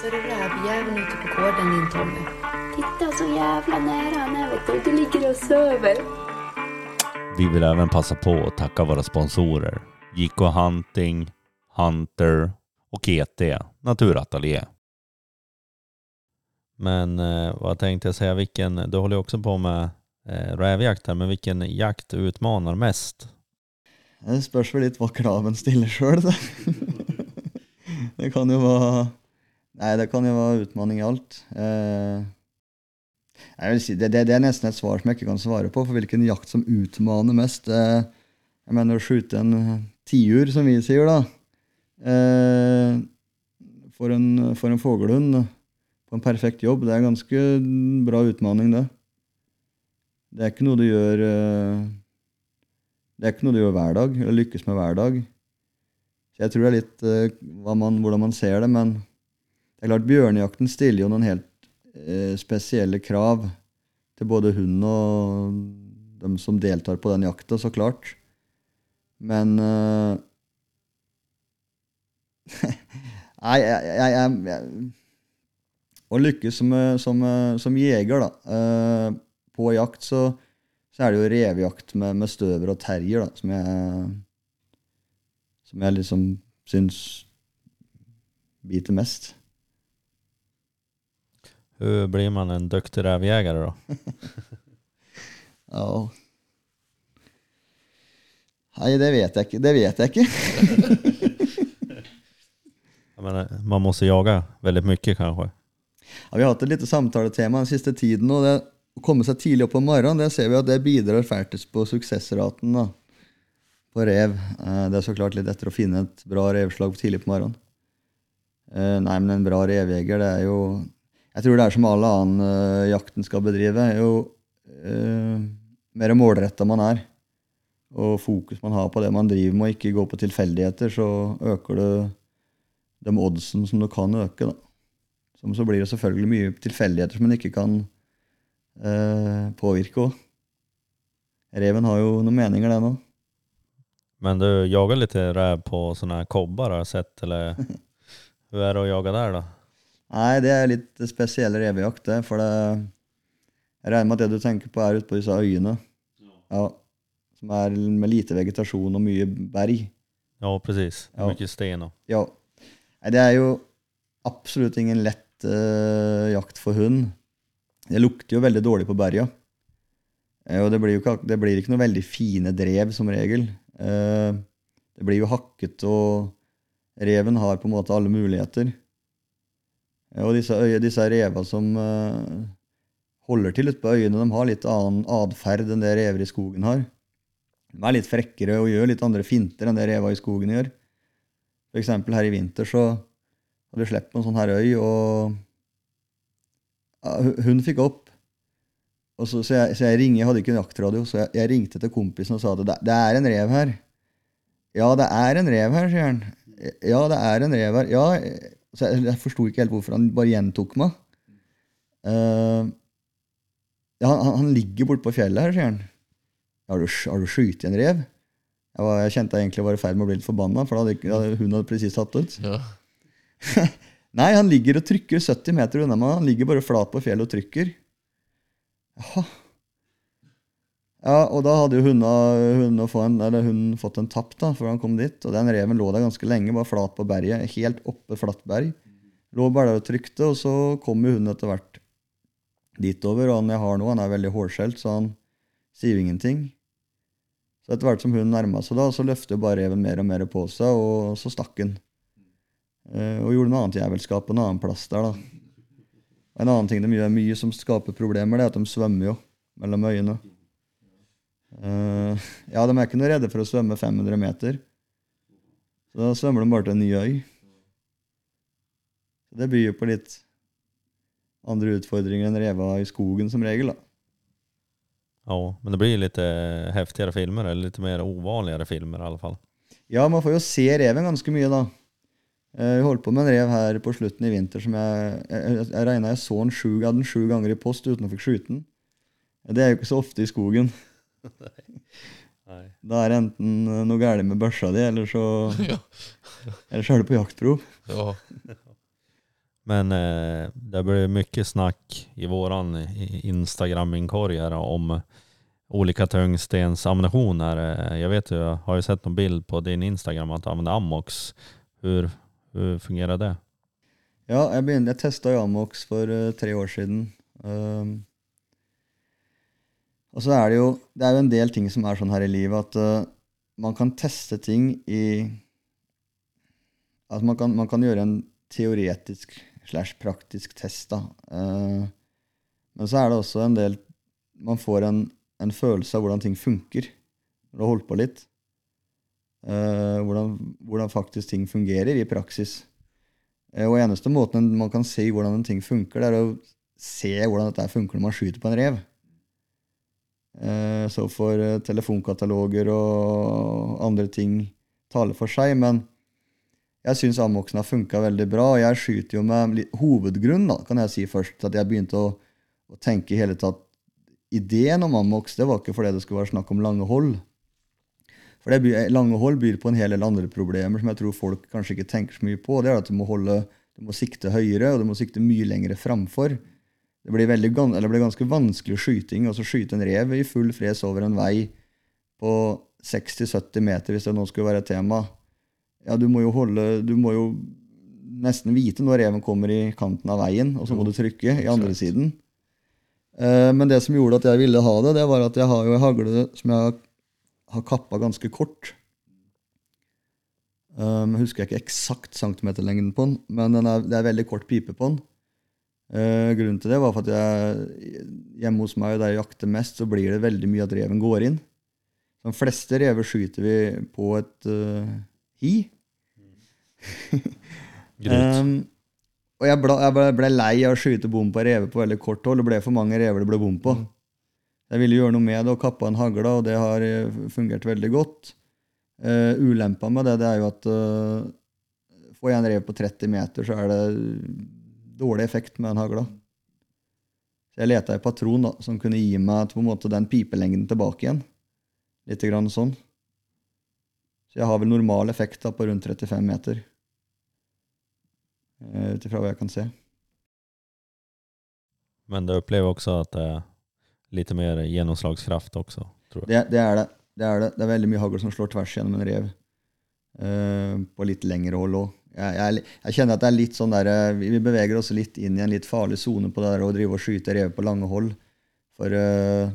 Ser du rävjäveln ute på gården din Tommy? Titta så jävla nära han är vet du. Du ligger och sover. Vi vill även passa på att tacka våra sponsorer. JK Hunting, Hunter och ET Naturatelier. Men eh, vad tänkte jag säga, vilken, du håller ju också på med eh, rävjakt här, men vilken jakt utmanar mest? Det spørs vel litt hva kraven stiller sjøl, det. det kan jo være Nei, det kan jo være utfordring i alt. Eh, jeg vil si, det, det, det er nesten et svar som jeg ikke kan svare på, for hvilken jakt som utmaner mest. Eh, jeg mener å skyte en tiur, som vi sier, da. Eh, for en, for en fuglehund på en perfekt jobb, det er en ganske bra utmaning, det. Det er ikke noe du gjør det er ikke noe du gjør hver dag, eller lykkes med hver dag. Så jeg tror det er litt man, hvordan man ser det, men det er klart bjørnejakten stiller jo noen helt eh, spesielle krav til både hunden og dem som deltar på den jakta, så klart. Men eh, Nei, jeg, jeg, jeg, jeg Å lykkes som, eh, som, eh, som jeger, da, eh, på jakt, så så er det jo revejakt med, med støver og terrier, da, som jeg Som jeg liksom syns biter mest. Hur blir man en duktig rävjägare då? Ja Nei, det vet jeg ikke. Det vet jeg ikke. Menar, man måste jaga veldig mye, kanskje? Ja, vi har hatt et lite samtaletema den siste tiden, og det å komme seg tidlig opp om morgenen, det ser vi at det bidrar fælt på suksessraten da, på rev. Eh, Det er så klart litt etter å finne et bra revslag tidlig på morgenen. Eh, Nei, men en bra revjeger, det er jo Jeg tror det er som all annen eh, jakten skal bedrive. Jo uh, mer målretta man er, og fokus man har på det man driver med, og ikke gå på tilfeldigheter, så øker du de oddsen som du kan øke. da. Som så blir det selvfølgelig mye tilfeldigheter som en ikke kan uh, påvirke òg. Reven har jo noen meninger, den òg. Men du jager litt rev på sånne kobber, har jeg sett, eller hva er det å jage der, då? Nei, det er litt spesiell revejakt, det. For det, jeg regner med at det du tenker på, er ute på disse øyene. Ja, som er med lite vegetasjon og mye berg. Ja, precis. Ja. Mye steiner. Ja. Nei, det er jo absolutt ingen lett uh, jakt for hund. Det lukter jo veldig dårlig på berga. Eh, og det blir jo ikke, det blir ikke noe veldig fine drev, som regel. Eh, det blir jo hakket, og reven har på en måte alle muligheter. Eh, og disse, disse reva som uh, holder til ute på øyene, de har litt annen atferd enn det rever i skogen har. De er litt frekkere og gjør litt andre finter enn det reva i skogen gjør. For eksempel her i vinter så hadde vi sluppet en sånn her øy, og ja, hun fikk opp. Så, så, jeg, så jeg ringer, jeg hadde ikke en jaktradio, så jeg, jeg ringte til kompisen og sa at det, det er en rev her. Ja, det er en rev her, sier han. Ja, det er en rev her. Ja, så jeg, jeg forsto ikke helt hvorfor han bare gjentok meg. Uh, ja, han, han ligger borte på fjellet her, sier han. Har du, har du skutt en rev? Jeg, var, jeg kjente jeg egentlig var i ferd med å bli litt forbanna, for da hadde, hun hadde presis tatt ut. Ja. Nei, han ligger og trykker 70 meter unna meg. Han ligger bare flat på fjellet og trykker. Jaha. Ja, og da hadde jo hundene, hundene få en, eller hunden fått en tapp, da, før han kom dit. Og den reven lå der ganske lenge, bare flat på berget. Helt oppe flatt berg. Lå bare der og trykte, og så kom jo hunden etter hvert dit over. Og han jeg har nå, han er veldig hårskjelt, så han sier jo ingenting. Så etter hvert som hunden nærma seg, da, så løfter bare reven mer og mer på seg, og så stakk han. Eh, og gjorde noe annet jævelskap på en annen plass der, da. En annen ting de gjør mye som skaper problemer, det er at de svømmer jo mellom øyene. Eh, ja, de er ikke noe redde for å svømme 500 meter. Så da svømmer de bare til en ny øy. Så det byr jo på litt andre utfordringer enn reva i skogen som regel, da. Ja, men det blir lite heftigere filmer, eller litt mer uvanligere filmer i alle fall. Ja, man får jo se reven ganske mye, da. Eh, Vi holdt på med en rev her på slutten i vinter som jeg Jeg, jeg, regna jeg så den sju, jeg den sju ganger i post uten å få skyte den. Det er jo ikke så ofte i skogen. Nej. Da er det enten eh, noe galt med børsa di, eller så, eller så er du på jaktprov. Ja. Men eh, det blir mye snakk i vår Instagram-inkorg om olika tungstensammunition. här. Eh, Jag vet ju, jeg har ju sett någon bild på din Instagram att du använder Amox. Hur, hur fungerar det? Ja, jeg, begynte, jeg testa jo Amox eh, tre år siden. Um, og så er det jo Det er jo en del ting som er sånn her i livet at uh, man kan teste ting i At man kan, man kan gjøre en teoretisk slash praktisk test, da. Uh, men så er det også en del Man får en, en følelse av hvordan ting funker når du har holdt på litt. Uh, hvordan, hvordan faktisk ting fungerer i praksis. Og eneste måten man kan se hvordan en ting funker, det er å se hvordan dette funker når man skyter på en rev. Eh, Så får eh, telefonkataloger og andre ting tale for seg, men jeg syns Amoksen har funka veldig bra. og Jeg skyter jo med hovedgrunn, da, kan jeg si først, at jeg begynte å, å tenke i hele tatt Ideen om Amox det var ikke fordi det skulle være snakk om lange hold. For det, lange hold byr på en hel del andre problemer som jeg tror folk kanskje ikke tenker så mye på. Det er at du må, holde, du må sikte høyere, og du må sikte mye lengre framfor. Det blir, veldig, det blir ganske vanskelig skyting Altså skyte en rev i full fres over en vei på 60-70 meter, hvis det nå skulle være et tema. Ja, du må jo holde Du må jo nesten vite når reven kommer i kanten av veien, og så må du trykke i andre siden. Eh, Men det som gjorde at jeg ville ha det, det var at jeg har jo en hagle som jeg har, kappa ganske kort. Um, jeg husker ikke eksakt centimeterlengden på den, men den er, det er veldig kort pipe på den. Eh, grunnen til det var for at jeg, hjemme hos meg der jeg jakter mest, så blir det veldig mye at reven går inn. De fleste rever skyter vi på et uh, hi. Um, og jeg, ble, jeg ble, ble lei av å skyte bom på rever på veldig kort hold. Det ble for mange rever det ble bom på. Jeg ville gjøre noe med det og kappa en hagle, og det har eh, fungert veldig godt. Uh, ulempa med det, det er jo at uh, får jeg en rev på 30 meter, så er det dårlig effekt med den hagla. Så jeg leta i patron da, som kunne gi meg på en måte den pipelengden tilbake igjen. Litt grann sånn. Så jeg har vel normal effekt da, på rundt 35 meter. Uh, Ut ifra hva jeg kan se. Men du opplever også at det er litt mer gjennomslagskraft også? tror jeg. Det, det, er det. det er det. Det er veldig mye hagl som slår tvers gjennom en rev. Uh, på litt lengre hold òg. Jeg, jeg, jeg kjenner at det er litt sånn der, eh, vi beveger oss litt inn i en litt farlig sone på det der å drive og skyte rev på lange hold. For uh,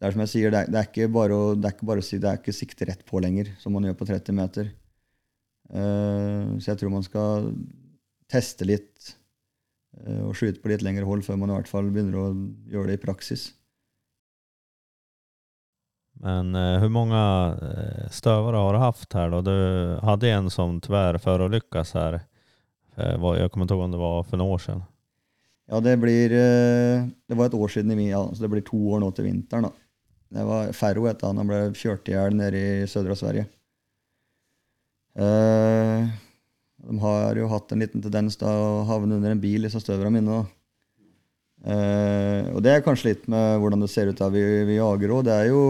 det er som jeg sier, det er, det er ikke bare å det er bare å si, det er ikke sikte rett på lenger, som man gjør på 30 meter. Uh, så jeg tror man skal teste litt uh, og skyte på litt lengre hold før man i hvert fall begynner å gjøre det i praksis. Men eh, hur många eh, stövare har du haft här då? Du hade en som tyvärr förolyckas här. Eh, Jag kommer inte ihåg om det var för några år sedan. Ja, det blir eh, Det var et år siden i min, ja, så det blir to år nå til vinteren. da. Det var Ferro het han. Han ble kjørt i hjel nede i sødre Sverige. Eh, de har jo hatt en liten tendens til å havne under en bil, disse støverne mine. da. Eh, og det er kanskje litt med hvordan det ser ut da vi, vi jager òg. Det er jo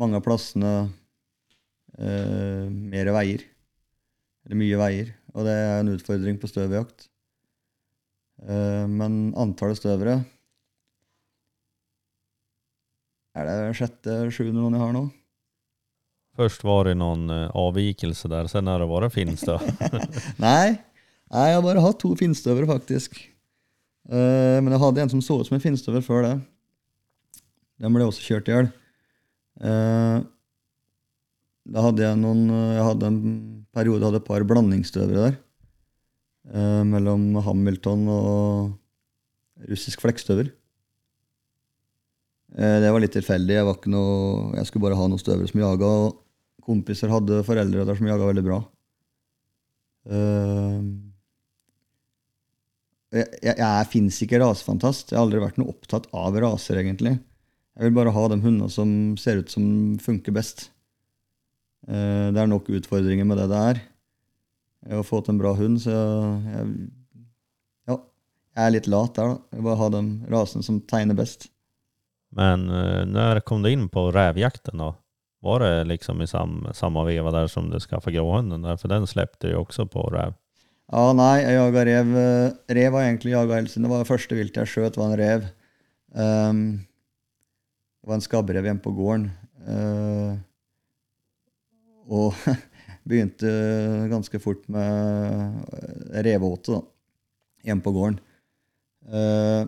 mange av plassene eh, mer veier. Eller mye veier. Og det er en utfordring på støvjakt. Eh, Men antallet støvere Er det sjette, sjuende noen jeg har nå? Først var det någon eh, avvikelse der, sen har det varit finstøv? Nei. Nei, jeg har bare hatt to finstøvere, faktisk. Eh, men jeg hadde en som så ut som en finstøver før det. Den ble også kjørt i hjel. Eh, da hadde jeg noen Jeg hadde en periode hadde et par blandingsstøvere der. eh, mellom Hamilton og russisk flekkstøver. Eh, det var litt tilfeldig. Jeg, var ikke noe, jeg skulle bare ha noen støvere som jaga. Og kompiser hadde foreldre der som jaga veldig bra. Jeg, jeg, jeg fins ikke rasefantast. Jeg har aldri vært noe opptatt av raser, egentlig. Jeg vil bare ha de hundene som ser ut som funker best. Eh, det er nok utfordringer med det det er. Jeg har fått en bra hund, så jeg, ja, jeg er litt lat der. da. Jeg bare ha de rasene som tegner best. Men når kom du inn på revjakten, da? Var det liksom i sam, samme veva der som du skaffa gråhunden? For den släppte jo også på rev. Ja, nei, jeg jaga rev. eh, Rev har egentlig jaga hele tiden. Det var det første viltet jeg skjøt, var en rev. Ehm, det var en skabbrev hjemme på gården. Eh, og begynte ganske fort med eh, reveåte hjemme på gården. Eh,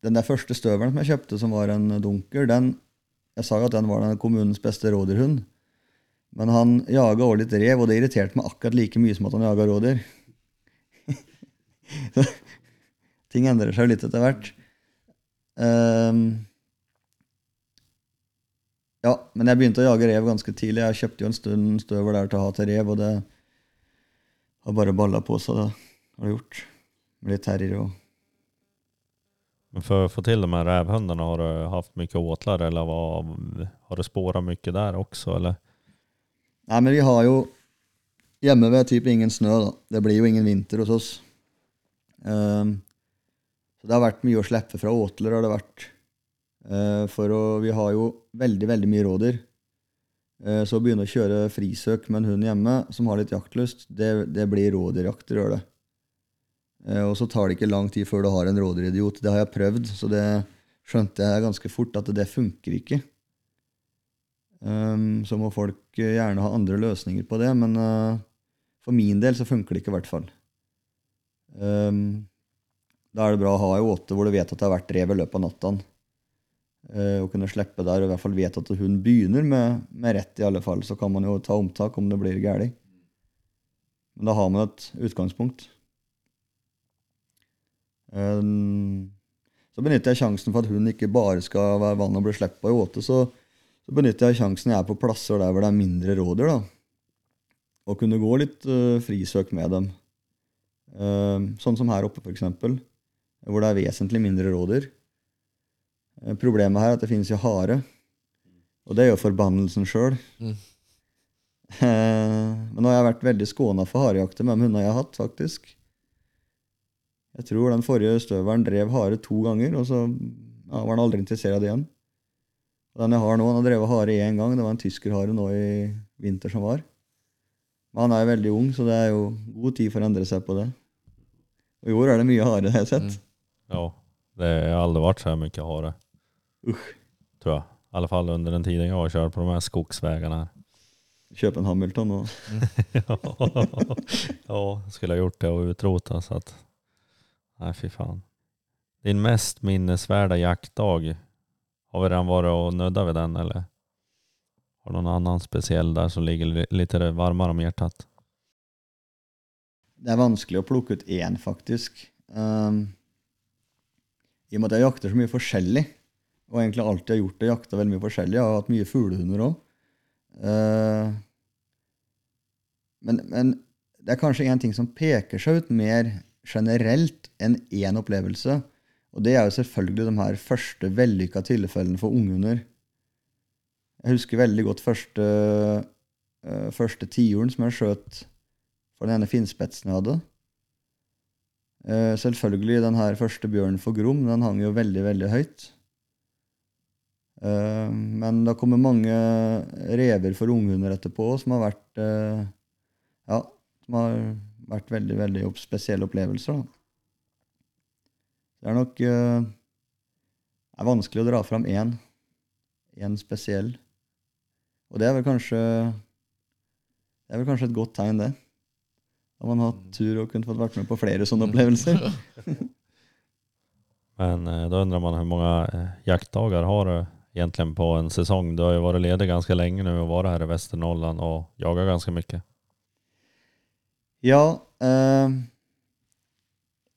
den der første støvelen som jeg kjøpte, som var en dunker, den, jeg sa jo at den var den kommunens beste rådyrhund. Men han jaga òg litt rev, og det irriterte meg akkurat like mye som at han jaga rådyr. Ting endrer seg litt etter hvert. Ehm, ja, men jeg begynte å jage rev ganske tidlig. Jeg kjøpte jo en stund støvel der til å ha til rev, og det har bare balla på seg, det har det gjort. Med litt terrier og Men for å få til de her revhundene, har du haft mye åtler, eller har du spora mye der også, Eller? Nei, men vi har jo Hjemme ved typ ingen snø, da. Det blir jo ingen vinter hos oss. Um, så det har vært mye å slippe fra åtler, har det vært. Eh, for å, vi har jo veldig, veldig mye rådyr. Eh, så å begynne å kjøre frisøk med en hund hjemme som har litt jaktlyst, det, det blir rådyrjakt. Eh, og så tar det ikke lang tid før du har en rådyridiot. Det har jeg prøvd, så det skjønte jeg ganske fort at det funker ikke. Um, så må folk gjerne ha andre løsninger på det, men for min del så funker det ikke, i hvert fall. Um, da er det bra å ha ei åte hvor du vet at det har vært rev i løpet av natta. Uh, og kunne slippe der og i hvert fall vet at hun begynner med, med rett, i alle fall. Så kan man jo ta omtak om det blir galt. Men da har man et utgangspunkt. Um, så benytter jeg sjansen for at hun ikke bare skal være vann og bli sluppet i åte. Så, så benytter jeg sjansen jeg er på plasser der hvor det er mindre rådyr. da, Og kunne gå litt uh, frisøk med dem. Uh, sånn som her oppe, f.eks., hvor det er vesentlig mindre rådyr. Uh, problemet her er at det finnes jo hare. Og det er jo forbannelsen sjøl. Mm. men nå har jeg vært veldig skåna for harejakter med de hundene jeg har hatt, faktisk. Jeg tror den forrige støveren drev hare to ganger, og så ja, var han aldri interessert i det igjen. Og Den jeg har nå, han har drevet hare én gang. Det var en tyskerhare nå i vinter som var. Men han er jo veldig ung, så det er jo god tid for å endre seg på det. Og i år er det mye hare, har jeg sett. Mm. Ja, det har aldri vært så mye hare. Usch. Tror jag. I alla fall under den tiden jag kört på de här skogsvägarna. här. En Hamilton og ja, skulle ha gjort det och utrota så att... Nej, fy fan. Din mest minnesvärda jaktdag, har vi redan varit och nuddat vid den eller? Har du någon annan speciell där som ligger litt lite varmare om hjärtat? Det er vanskelig å plukke ut én, faktisk. Um, I og med at jeg jakter så mye forskjellig, og egentlig alltid har gjort det, jakta veldig mye forskjellig. Jeg har hatt mye fuglehunder òg. men, men det er kanskje én ting som peker seg ut mer generelt enn én opplevelse. Og det er jo selvfølgelig de her første vellykka tilfellene for unghunder. Jeg husker veldig godt første, uh, første tiuren som jeg skjøt for den ene finnspetsen jeg hadde. Uh, selvfølgelig den her første bjørnen for Grom, den hang jo veldig, veldig høyt. Eh, men det har kommet mange rever for unghunder etterpå som har vært eh, ja, som har vært veldig, veldig spesielle opplevelser. Da. Det er nok eh, det er vanskelig å dra fram én, én spesiell. Og det er vel kanskje det er vel kanskje et godt tegn, det. Da har hatt tur og kunne fått vært med på flere sånne opplevelser. Men da undrer man hvor mange jaktdager har du egentligen på en säsong? Du har ju varit ledig ganska länge nu och varit här i Västernorrland och jagat ganska mycket. Ja, eh,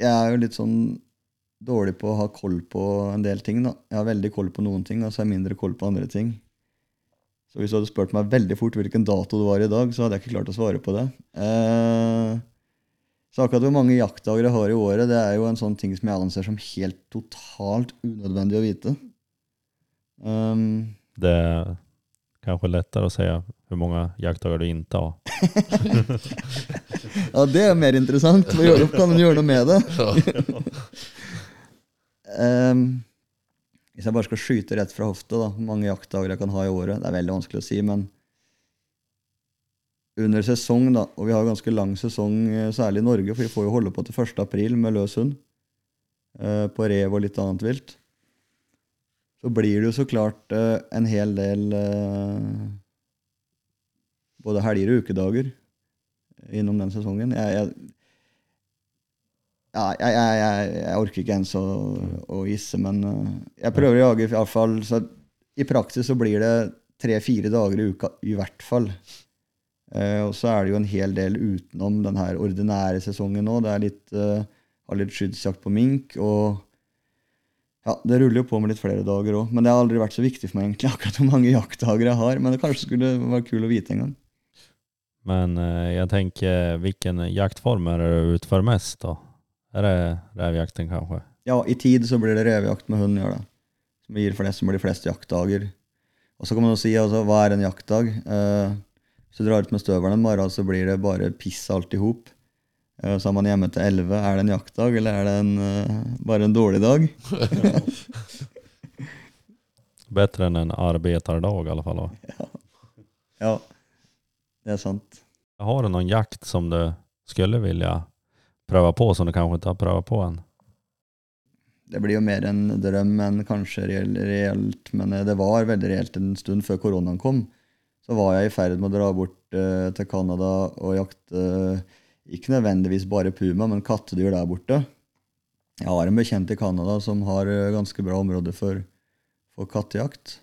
jeg er jo litt sånn dårlig på å ha koll på en del ting. da. Jeg har veldig koll på noen ting, og så har jeg mindre koll på andre ting. Så hvis du hadde spurt meg veldig fort hvilken dato det var i dag, så hadde jeg ikke klart å svare på det. Eh, så akkurat hvor mange jaktdager jeg har i året, det er jo en sånn ting som jeg anser som helt totalt unødvendig å vite. Um, Det är kanske lättare att säga hur många jaktdagar du inte har. ja, det er mer interessant. Hva gjør du? Kan du gjøre noe med det? um, Ehm, hvis jeg bare skal skyte rett fra hofta, da, hvor mange jaktdager jeg kan ha i året, det er veldig vanskelig å si, men under sesong, da, og vi har ganske lang sesong, eh, særlig i Norge, for vi får jo holde på til 1. april med løs hund, eh, på rev og litt annet vilt, så blir det jo så klart eh, en hel del eh, både helger og ukedager innom den sesongen. Jeg, jeg, ja, jeg, jeg, orker ikke ens å, å gisse, men eh, jeg prøver å jage iallfall Så i praksis så blir det tre-fire dager i uka i hvert fall. Eh, og så er det jo en hel del utenom den her ordinære sesongen nå. Det er litt, eh, har litt skyddsjakt på mink. og ja, Det ruller jo på med litt flere dager òg. Men det har aldri vært så viktig for meg egentlig akkurat hvor mange jaktdager jeg har. Men det kanskje skulle være kul å vite en gang. Men uh, jeg tenker, hvilken jaktform er det du utfører mest da? Er det revjakten kanskje? Ja, i tid så blir det revejakt med hund, gjør det. Som gir flest, som blir flest jaktdager. Og så kan man jo si altså, hva er en jaktdag? Uh, hvis du drar ut med støvelen en morgen, så blir det bare piss alt i hop. Eh, så er man hjemme til elleve. Er det en jaktdag, eller er det en, uh, bare en dårlig dag? Bedre enn en arbeiderdag i alle fall. Ja. ja, det er sant. Har du noen jakt som du skulle ville prøve på, som du kanskje ikke har prøvd på en? Det blir jo mer en drøm enn kanskje reelt, men eh, det var veldig reelt en stund før koronaen kom. Så var jeg i ferd med å dra bort uh, til Canada og jakte uh, ikke nødvendigvis bare puma, men kattedyr der borte. Jeg har en bekjent i Canada som har uh, ganske bra område for, for kattejakt.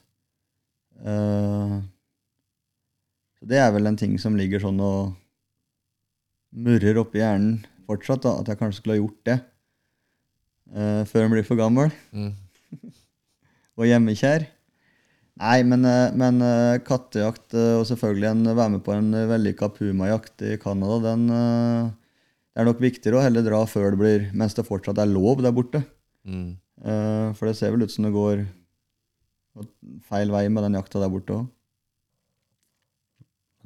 så det er vel en ting som ligger sånn og murrer oppi hjernen fortsatt, da, at jeg kanskje skulle ha gjort det. Uh, før en blir for gammel. Mm. og hjemmekjær. Nei, men, eh, men uh, kattejakt og selvfølgelig en, være med på en vellykka pumajakt i Canada, den det er nok viktigere å heller dra før det blir, mens det fortsatt er lov der borte. Mm. for det ser vel ut som det går feil vei med den jakta der borte òg.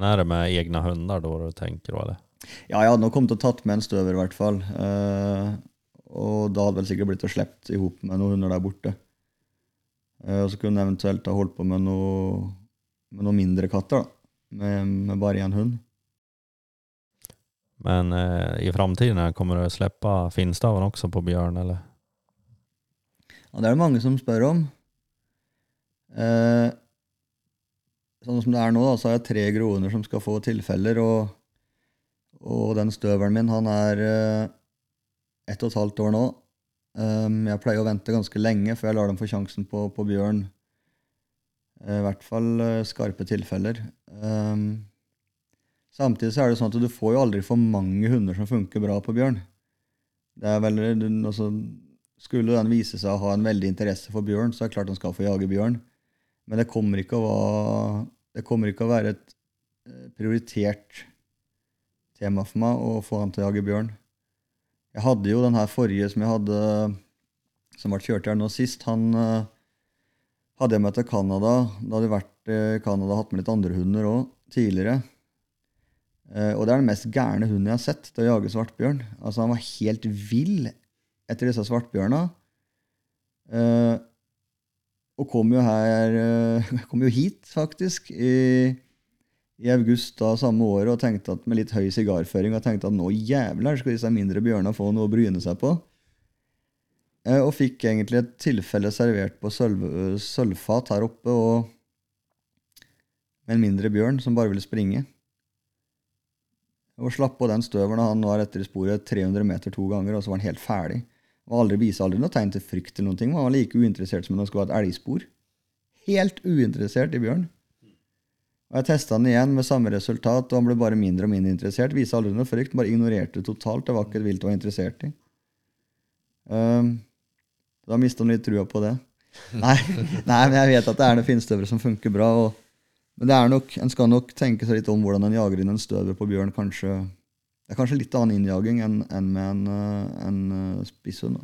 Er det med egne hunder da du tenker? Eller? Ja, jeg hadde nok kommet og tatt med en støver, i hvert fall. Uh, og da hadde vel sikkert blitt å sluppet i hop med noen hunder der borte. Uh, og så kunne jeg eventuelt ha holdt på med noe, med noe mindre katter, da. Med, med bare én hund. Men eh, i framtiden kommer du å slippe finstaven også på bjørn, eller? Ja, det er det mange som spør om. sånn som det er nå, da, så har jeg tre groener som skal få tilfeller. og og den støvelen min, han er eh, ett og et halvt år nå. Um, jeg pleier å vente ganske lenge før jeg lar dem få sjansen på, på bjørn. Uh, I hvert fall uh, skarpe tilfeller. Um, samtidig så er det sånn at du får jo aldri for mange hunder som funker bra på bjørn. Det er vel, altså, skulle den vise seg å ha en veldig interesse for bjørn, så er det klart den skal få jage bjørn. Men det kommer ikke å være, det ikke å være et prioritert tema for meg å få han til å jage bjørn. Jeg hadde jo den her forrige som jeg hadde, som ble kjørt her nå sist. Han uh, hadde jeg med til Canada. Da hadde jeg vært i Canada hatt med litt andre hunder òg tidligere. Uh, og det er den mest gærne hunden jeg har sett til å jage svartbjørn. Altså Han var helt vill etter disse svartbjørna. Uh, og kom jo her Kom jo hit, faktisk, i i august da samme året og tenkte at med litt høy sigarføring og tenkte at nå jævler skal disse mindre bjørnene få noe å bryne seg på. Eh, og fikk egentlig et tilfelle servert på sølv, sølvfat her oppe og med en mindre bjørn som bare ville springe. Og slapp på den støvelen, og han var etter i sporet 300 meter to ganger, og så var han helt ferdig. Og aldri viste aldri noe tegn til frykt eller noen ting. Han var like uinteressert som om han skulle ha et elgspor. Helt uinteressert i bjørn. Og Jeg testa den igjen med samme resultat, og han ble bare mindre og mindre interessert. Viste aldri noe frykt, bare ignorerte det totalt. Det var ikke et vilt å være interessert i. Um, da mista han litt trua på det. Nei, nei, men jeg vet at det er noen finstøvere som funker bra. Og, men det er nok, en skal nok tenke seg litt om hvordan en jager inn en støver på bjørn. Kanskje, det er kanskje litt annen innjaging enn en med en, eh, en eh, spisshund.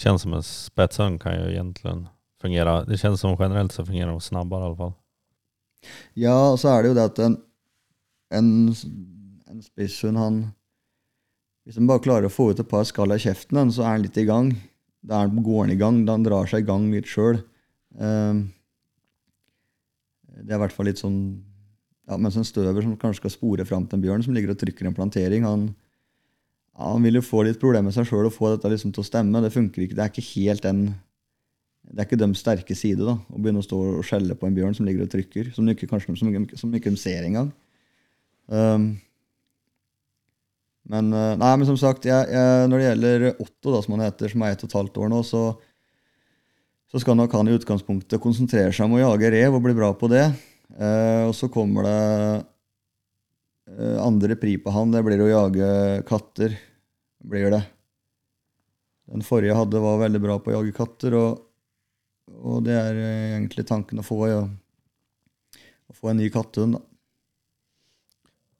Kjennes som en spetshund kan jo egentlig fungere Det kjennes som generelt så fungerer de snabbare i alle fall. Ja, og så er det jo det at en, en, en spisshund, han Hvis han bare klarer å få ut et par skall av kjeften, så er han litt i gang. Da går han i gang. Da han drar seg i gang litt sjøl. Um, det er i hvert fall litt sånn ja, mens en støver som kanskje skal spore fram til en bjørn som ligger og trykker en plantering, han, ja, han vil jo få litt problemer med seg sjøl og få dette liksom til å stemme. Det funker ikke. Det er ikke helt den det er ikke deres sterke side da, å begynne å stå og skjelle på en bjørn som ligger og trykker, som de ikke, kanskje, som, som de ser engang. Um, men, uh, nei, men som sagt, jeg, jeg, når det gjelder Otto, da, som han heter, som er ett og et halvt år nå, så, så skal nok han i utgangspunktet konsentrere seg om å jage rev og bli bra på det. Uh, og så kommer det uh, andre pri på han. Det blir å jage katter. blir det. Den forrige jeg hadde, var veldig bra på å jage katter. og og det er eh, egentlig tanken å få, ja, å få en ny katthund. da.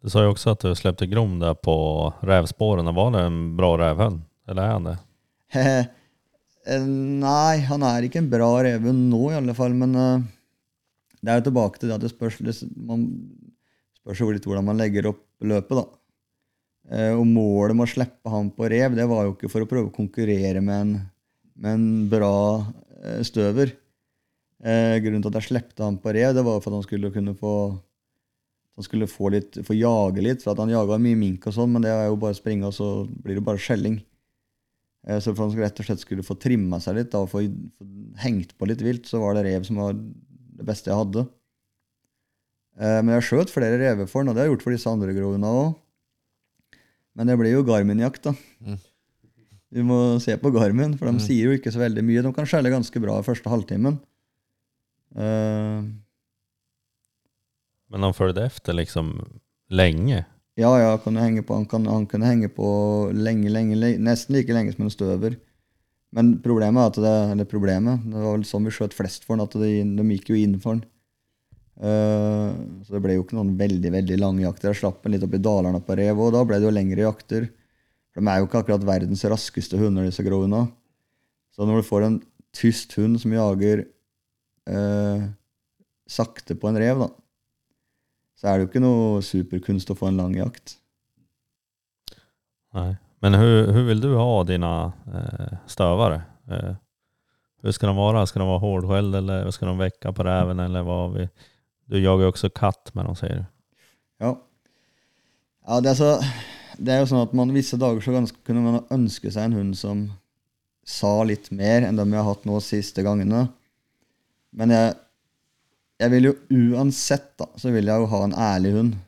Du sa jo også at du släppte Grom der på rävspåren. Var det en bra rävhund? Eller er han det? Eh, nei, han er ikke en bra revhund nå, i alle fall. Men uh, det er jo tilbake til det at det spørs, man spørs jo litt hvordan man legger opp løpet. da. Uh, og målet med å slippe han på rev det var jo ikke for å prøve å konkurrere med en, med en bra støver. Eh, grunnen til at jeg slepte han på rev, det var for at han skulle kunne få han skulle få, litt, få jage litt. for at Han jaga mye mink, og sånn, men det er jo bare å springe, og så blir det bare skjelling. Eh, så for at han rett og slett skulle få trimma seg litt og få, hengt på litt vilt, så var det rev som var det beste jeg hadde. Eh, men jeg skjøt flere rever for han, og det har jeg gjort for disse andre grovene òg. Men det blir jo Garmin-jakt, da. Mm. Du må se på Garmin, for de mm. sier jo ikke så veldig mye. De kan skjelle ganske bra første halvtimen. Uh, Men han følger efter liksom lenge? Ja, ja, kan henge på, han, kan, han kunne henge på lenge, lenge, lenge, nesten like lenge som en støver. Men problemet er at det, eller problemet, det var vel sånn vi skjøt flest for han, at de, de gikk jo inn for han. Uh, så det ble jo ikke noen veldig veldig lange jakter. Jeg slapp en litt opp i dalene på rev, og da ble det jo lengre jakter. For de er jo ikke akkurat verdens raskeste hunder, disse grovene. Så når du får en tyst hund som jager eh, sakte på en rev, da, så er det jo ikke noe superkunst å få en lang jakt. Nei. Men hvordan vil du ha dine eh, støvere? Eh, hur ska de være? Skal de være hårdskälld eller skal de vekke på reven? Eller hva vi... Du jager jo også katt med dem, sier du. Ja. Ja, det er så det er jo sånn at man Visse dager så ganske, kunne man ønske seg en hund som sa litt mer enn dem vi har hatt nå siste gangene. Men jeg, jeg vil jo uansett da, så vil jeg jo ha en ærlig hund.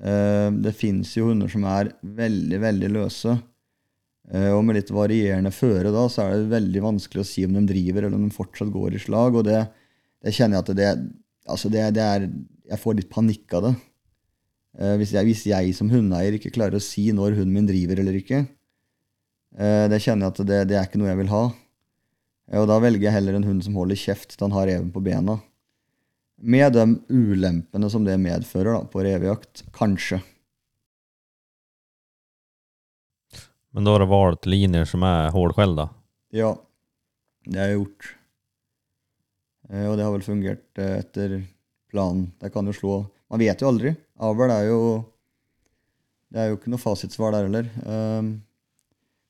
Uh, det fins jo hunder som er veldig, veldig løse. Uh, og med litt varierende føre da, så er det veldig vanskelig å si om de driver eller om de fortsatt går i slag. Og det, det kjenner jeg at det, altså det, det er Jeg får litt panikk av det. Eh, hvis jeg, hvis jeg, som hundeeier ikke klarer å si når hunden min driver eller ikke, eh, det kjenner jeg at det, det, er ikke noe jeg vil ha. Eh, og da velger jeg heller en hund som holder kjeft til han har reven på bena. Med de ulempene som det medfører da, på revejakt. Kanskje. Men da har du valgt linjer som er hårdskjelda? Ja, det har jeg gjort. Og det har vel fungert etter planen. Det kan jo slå Man vet jo aldri. Avl er jo Det er jo ikke noe fasitsvar der heller. Um,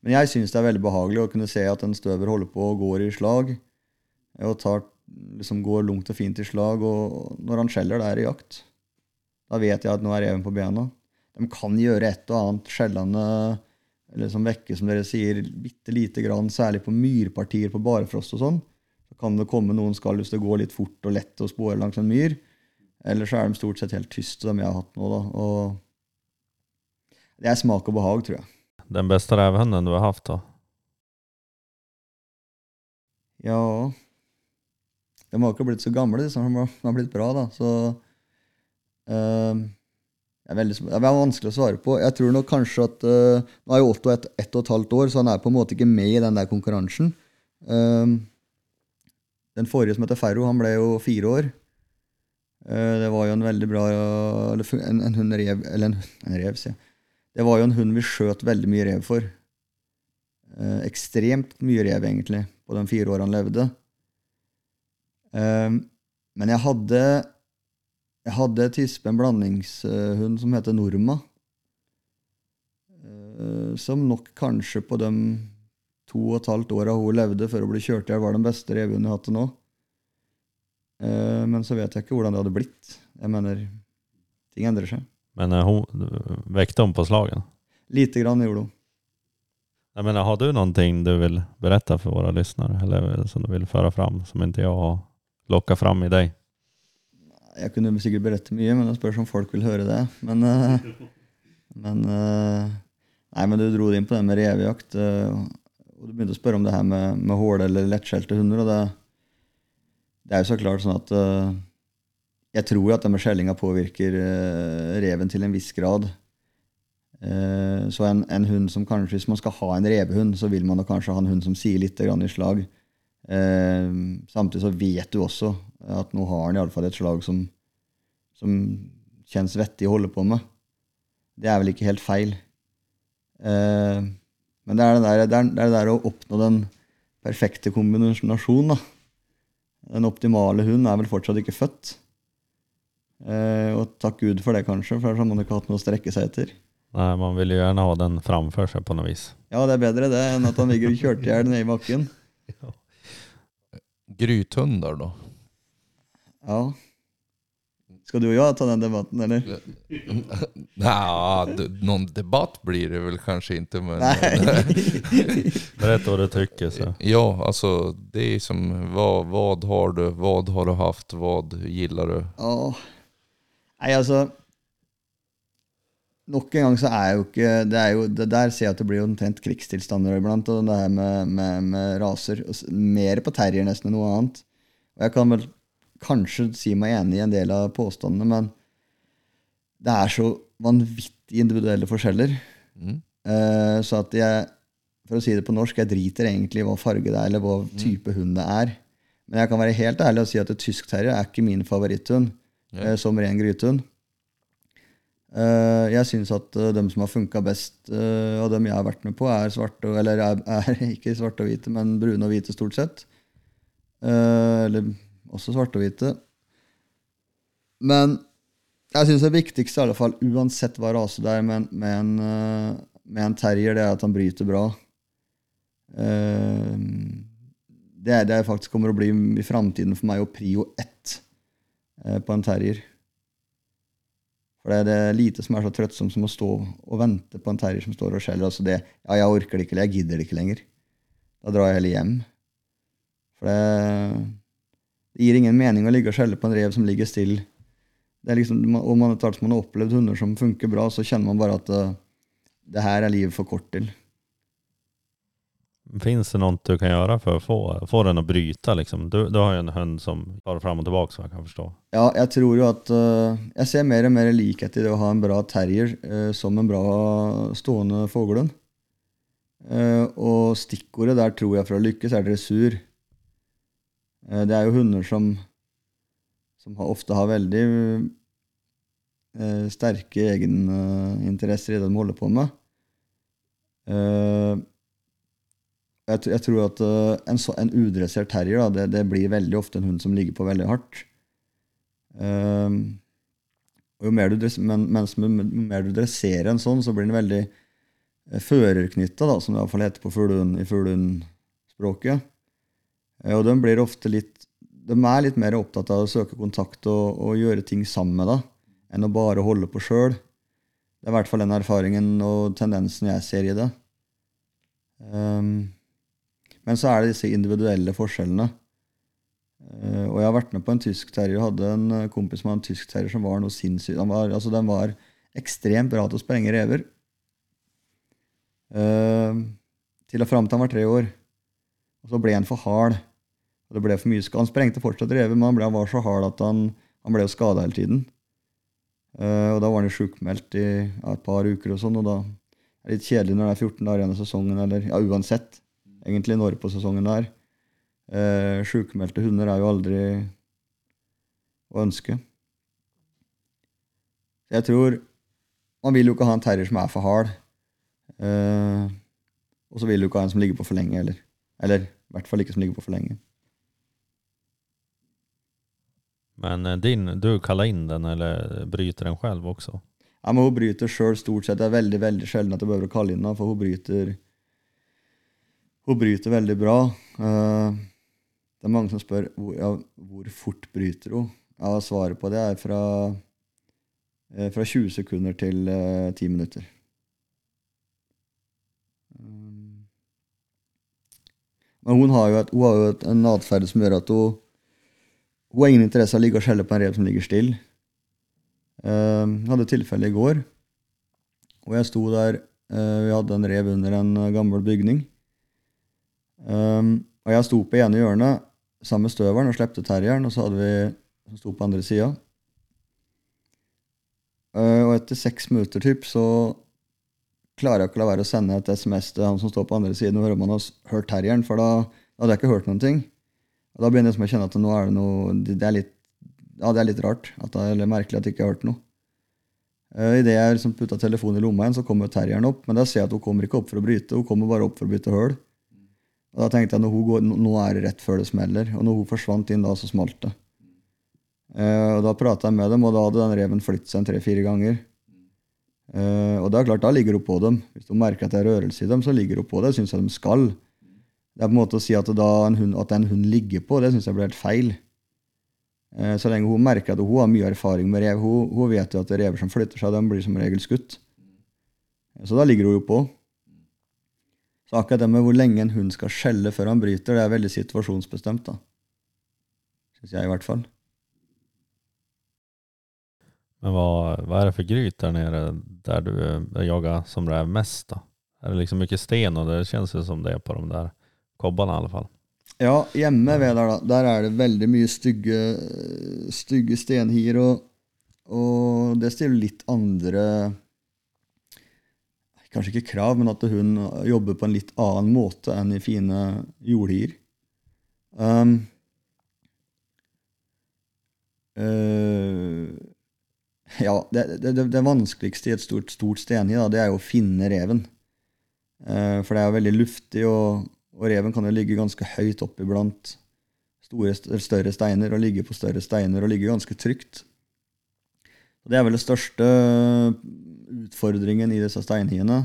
men jeg syns det er veldig behagelig å kunne se at en støver holder på og går i slag. Og tar, liksom går lungt og fint i slag. Og når han skjeller, det er i jakt. Da vet jeg at nå er reven på bena. De kan gjøre et og annet skjellende eller som vekke, som dere sier, bitte lite grann, særlig på myrpartier på barefrost og sånn. Så kan det komme noen skall hvis det går litt fort og lett å spore langs en myr. Ellers er de stort sett helt tyste, de jeg har hatt nå. da. Og det er smak og behag, tror jeg. Den beste revhunden du har hatt, da? Ja De har ikke blitt så gamle. De har blitt bra, da. Så uh, det, er veldig, det er vanskelig å svare på. Jeg tror nok kanskje at uh, Nå er jo Otto ett et og et halvt år, så han er på en måte ikke med i den der konkurransen. Uh, den forrige som heter Ferro, han ble jo fire år. Eh, det var jo en veldig bra En, en hund rev Eller en, en rev, sier jeg. Det var jo en hund vi skjøt veldig mye rev for. Eh, ekstremt mye rev, egentlig, på de fire årene han levde. Eh, men jeg hadde jeg hadde tispe en blandingshund som heter Norma. Eh, som nok kanskje på de to og et halvt åra hun levde før hun ble kjørt i hjel, var den beste revhunden jeg hadde til nå. Eh, men så vet jeg ikke hvordan det hadde blitt. Jeg mener, Ting endrer seg. Men eh, hun väckte hon på slagen? Lite grann gjorde hun. Jag menar, har du någonting du vill berätta för våra lyssnare? Eller som du vill föra fram som inte jag har lockat fram i deg? Jeg kunne sikkert berette mye, men det spørs om folk vil høre det. Men, eh, men Nei, men du dro det inn på det med revejakt. og du begynte å spørre om det her med, med håle- eller lettskjelte hunder. og det, det er jo så klart sånn at uh, Jeg tror at det med skjellinga påvirker uh, reven til en viss grad. Uh, så en, en hund som kanskje, Hvis man skal ha en revehund, så vil man da kanskje ha en hund som sier litt i slag. Samtidig så vet du også at nå har han iallfall et slag som, som kjennes vettig å holde på med. Det er vel ikke helt feil. Men det er det, der, det, er, det er det der å oppnå den perfekte kombinasjonen. da. Den optimale hund er vel fortsatt ikke født. Eh, og takk Gud for det, kanskje, for ellers har man ikke hatt noe å strekke seg etter. Nei, man vil jo gjerne ha den framfor seg på noe vis. Ja, det er bedre det enn at han ligger kjørt i hjel nede i bakken. Grythunder da Ja. Skal du og jeg ta den debatten, eller? Nja, noen debatt blir det vel kanskje ikke, men... Berätta vad du tycker. Så. Ja, altså, det er som vad, vad har du, vad har du haft, vad gillar du? Ja. Nei, altså Nok en gang så er jo ikke det er jo, det Der ser jeg at det blir omtrent krigstilstander iblant. Og det her med, med, med raser. Mer på terrier nesten enn noe annet. Og jeg kan vel kanskje si meg enig i en del av påstandene, men det er så vanvittig individuelle forskjeller. Mm. Eh, så at jeg, for å si det på norsk, jeg driter egentlig i hva farge det er, eller hva type hund det er. Men jeg kan være helt ærlig og si at et tysk terrier er ikke min favoritthund eh, som ren grytehund. Uh, jeg syns at uh, dem som har funka best, uh, og dem jeg har vært med på, er svarte Eller er, er ikke svarte og hvite, men brune og hvite stort sett. Eh, eller også svarte og hvite. Men jeg syns det viktigste, i alle fall, uansett hva rase det er med, med, en, eh, med en terrier, det er at han bryter bra. Eh, det, er, det jeg faktisk kommer å bli i framtiden for meg å prio ett eh, på en terrier. For det er, det lite som er så trøttsomt som å stå og vente på en terrier som står og skjeller. Altså det, ja, jeg orker det ikke, eller jeg gidder det ikke lenger. Da drar jeg heller hjem. For det, det gir ingen mening å ligge og skjelle på en rev som ligger stille. Det er liksom, og man, etter hvert som man har opplevd hunder som funker bra, så kjenner man bare at eh, det her er livet for kort til. Fins det noe du kan gjøre for å få, få den å bryte? Liksom? Du, du har jo en hund som tar fram og tilbake, så jeg kan forstå. Ja, jeg tror jo at uh, Jeg ser mer og mer likhet i det å ha en bra terrier uh, som en bra stående fuglehund. Uh, og stikkordet der tror jeg for å lykkes er dressur. Eh, det er jo hunder som, som ofte har veldig eh, sterke egeninteresser i det de holder på med. Eh, jeg, tror at en, så, en udressert terrier da, det, det blir veldig ofte en hund som ligger på veldig hardt. Og jo mer du, men, mens, mer du dresserer en sånn, så blir den veldig førerknytta, som det iallfall heter på fuglehund- i fuglehundspråket. Eh, og de blir ofte litt De er litt mer opptatt av å søke kontakt og, og gjøre ting sammen med deg, enn å bare holde på sjøl. Det er i hvert fall den erfaringen og tendensen jeg ser i det. Um, men så er det disse individuelle forskjellene. Uh, og jeg har vært med på en tysk terrier. Jeg hadde en eh, kompis med en tysk terrier som var noe sinnssykt. Den var, altså, den var ekstremt bra til å sprenge rever. Uh, til og fram til han var tre år. Og så ble han for hard. Og det ble for mye Han sprengte fortsatt revet, men han, ble, han var så hard at han, han ble skada hele tiden. Uh, og da var han jo sjukmeldt i ja, et par uker og sånn, og da er det litt kjedelig når det er 14 dager igjen av sesongen, eller ja, uansett egentlig når på sesongen det er. Eh, Sjukmeldte hunder er jo aldri å ønske. Jeg tror Man vil jo ikke ha en terrier som er for hard. Uh, og så vil du ikke ha en som ligger på for lenge heller. Eller i hvert fall ikke som ligger på for lenge. Men eh, din, du kallar in den eller bryter den själv också? Ja, men hun bryter sjøl stort sett. Det er veldig veldig sjelden at jeg behøver å kalle inn henne, for hun bryter Hun bryter veldig bra. Eh, det er mange som spør hvor, ja, hvor fort bryter hun. Ja, Svaret på det er fra eh, fra 20 sekunder til eh, 10 minutter. Um, Men hun har jo, et, hun har jo et, en atferd som gjør at hun Hun har ingen interesse av å ligge og skjelle på en rev som ligger stille. Uh, jeg hadde tilfelle i går, og jeg sto der uh, Vi hadde en rev under en eh, gammel bygning. Um, og jeg sto på ene hjørnet sammen med støveren og slepte terrieren, og så hadde vi som sto på andre sida. Uh, og etter seks minutter typ, så klarer jeg ikke å la være å sende et SMS til han som står på andre siden og høre om han har hørt terrieren, for da hadde jeg ikke hørt noen ting. Og da begynner jeg liksom å kjenne at nå er det noe Det er litt, ja, det er litt rart. At det er merkelig at jeg ikke har hørt noe. Uh, Idet jeg liksom putta telefonen i lomma igjen, så kommer terrieren opp. Men da ser jeg at hun kommer ikke opp for å bryte, hun kommer bare opp for å bryte høl. Og da tenkte jeg når hun går, nå- er det rett før det smeller. Og når hun forsvant inn da, så smalt det. Uh, og Da prata jeg med dem, og da hadde den reven flyttet seg tre-fire ganger. Uh, og det er klart, da ligger hun på dem. Hvis hun merker at det er rørelse i dem, så ligger hun på det. Syns jeg de skal. Det er på en måte å si at, en hund, at en hund ligger på, det syns jeg blir helt feil. Eh, så lenge hun merker at hun har mye erfaring med rev, hun, hun vet jo at rever som flytter seg, de blir som regel skutt. Så da ligger hun jo på. Så akkurat det med hvor lenge en hund skal skjelle før han bryter, det er veldig situasjonsbestemt. da. Syns jeg, i hvert fall. Men hva, hva er det for gryt der nere der du jager som rev mest da? Er det liksom mye sten og det kjennes jo som det er på de där kobbarna i alle fall. Ja, hjemme ved der, da, der er det veldig mye stygge, stygge stenhier, og, og det stiller litt andre Kanskje ikke krav, men at hun jobber på en litt annen måte enn i fine jordhier. Um, uh, ja, det, det, det vanskeligste i et stort, stort stenhi, da, det er jo å finne reven. Uh, for det er jo veldig luftig, og, og reven kan jo ligge ganske høyt oppe iblant større steiner, og ligge på større steiner og ligge ganske trygt. Og det er vel den største utfordringen i disse steinhiene.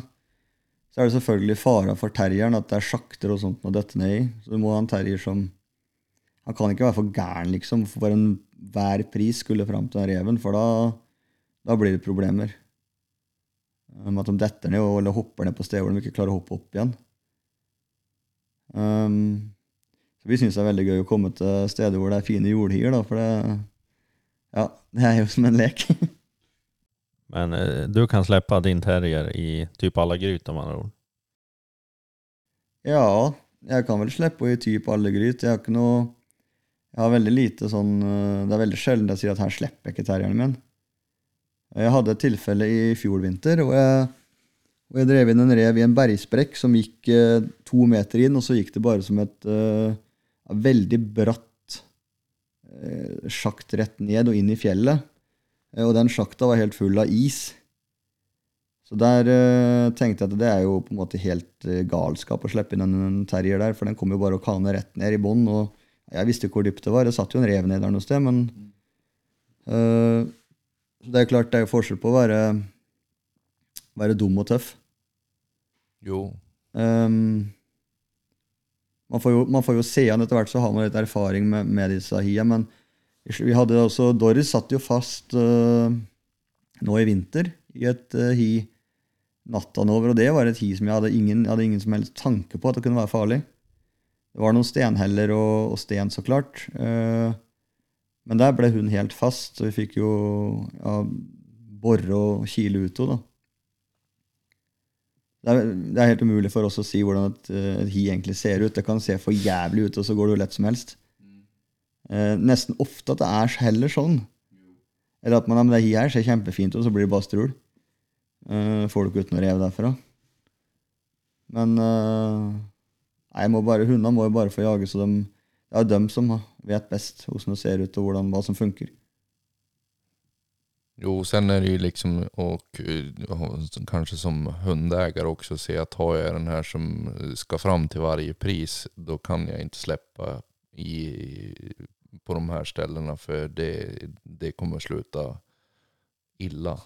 Så er det selvfølgelig fara for terrieren at det er sjakter og sånt å dette ned i. Så du må ha en terrier som Han kan ikke være for gæren, liksom, for enhver pris skulle fram til den reven, for da, da blir det problemer. Med at de detter ned eller hopper ned på steder hvor de ikke klarer å hoppe opp igjen. Um, så vi syns det er veldig gøy å komme til steder hvor det er fine jordhier, da, for det, ja, det er jo som en lek. Men eh, du kan slippe din terrier i typ alle gryt om andre ord. ja, jeg kan vel slippe i typ alle gryt. Jeg har ikke noe Jeg har veldig lite sånn eh, Det er veldig sjelden jeg sier at her slipper jeg ikke terrieren min. Jeg hadde et tilfelle i fjor vinter hvor jeg, hvor jeg drev inn en rev i en bergsprekk som gikk eh, to meter inn, og så gikk det bare som et eh, veldig bratt eh, sjakt rett ned og inn i fjellet. Eh, og den sjakta var helt full av is. Så der eh, tenkte jeg at det er jo på en måte helt eh, galskap å slippe inn en, terrier der, for den kom jo bare og kane rett ned i bånn. Og jeg visste ikke hvor dypt det var. Det satt jo en rev ned der noe sted, men det er klart det er jo forskjell på å være, være dum og tøff. Jo. Um, man, får jo, man får jo se han etter hvert, så har man litt erfaring med, med disse hia. Men vi hadde også Doris satt jo fast uh, nå i vinter i et uh, hi natta over, og det var et hi som jeg hadde ingen, jeg hadde ingen som helst tanke på at det kunne være farlig. Det var noen stenheller og, og sten, så klart. Uh, men der ble hun helt fast, så vi fikk jo ja, bore og kile ut henne. Det er, det er helt umulig for oss å si hvordan et, et hi egentlig ser ut. Det kan se for jævlig ut, og så går det jo lett som helst. Eh, nesten ofte at det er heller sånn. Eller at man, ja, men det hi her ser kjempefint ut, og så blir det bare strul. Eh, får du ikke ut noe rev derfra. Men eh, jeg må bare, hundene må jo bare få jage, så de, det er dem som vet best hvordan det ser ut, og hvordan, hva som funker. Jo, sen är det ju liksom, och och kanske som hundägare också, se att har jag den här som ska fram till varje pris, då kan jag inte släppa i, på de här ställena för det, det kommer sluta illa.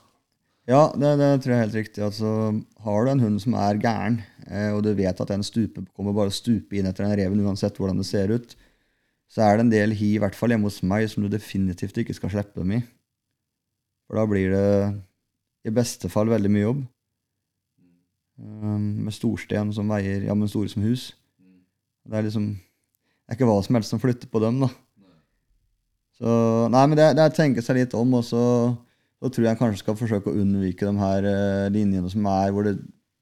Ja, det, det tror jeg er helt riktig. Altså, har du en hund som er gæren, eh, og du vet at den stupe, kommer bare å stupe inn etter den reven uansett hvordan det ser ut, så er det en del hi, i hvert fall hjemme hos meg, som du definitivt ikke skal slippe dem i. For da blir det i beste fall veldig mye jobb. Um, med storsten som veier ja, men store som hus. Det er liksom Det er ikke hva som helst som flytter på dem, da. Så Nei, men det, er å tenke seg litt om, og så, så tror jeg kanskje skal forsøke å unnvike de her eh, linjene som er hvor, det,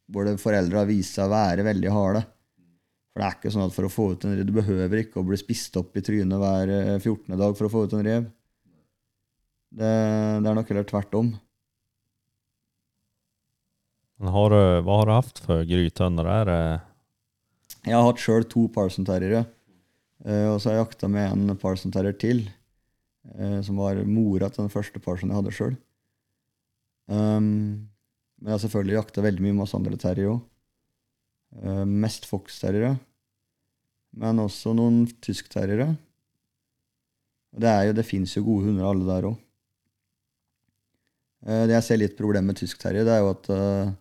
hvor det foreldre har vist seg å være veldig harde. For det er ikke sånn at for å få ut en rev Du behøver ikke å bli spist opp i trynet hver eh, 14. dag for å få ut en rev. Det, det er nok heller tvert om. Har du, hva har du hatt for grytønner? Er det Jeg har hatt sjøl to Parson Terriere. eh, og så har jeg jakta med en Parson Terrier til, eh, som var mora til den første Parson jeg hadde sjøl. Um, men jeg har selvfølgelig jakta veldig mye masse andre terrier òg. Uh, mest Fox-terriere. Men også noen tysk-terriere. Det, er jo, det fins jo gode hunder alle der òg. Det jeg ser litt problem med tysk-terrier, det er jo at eh,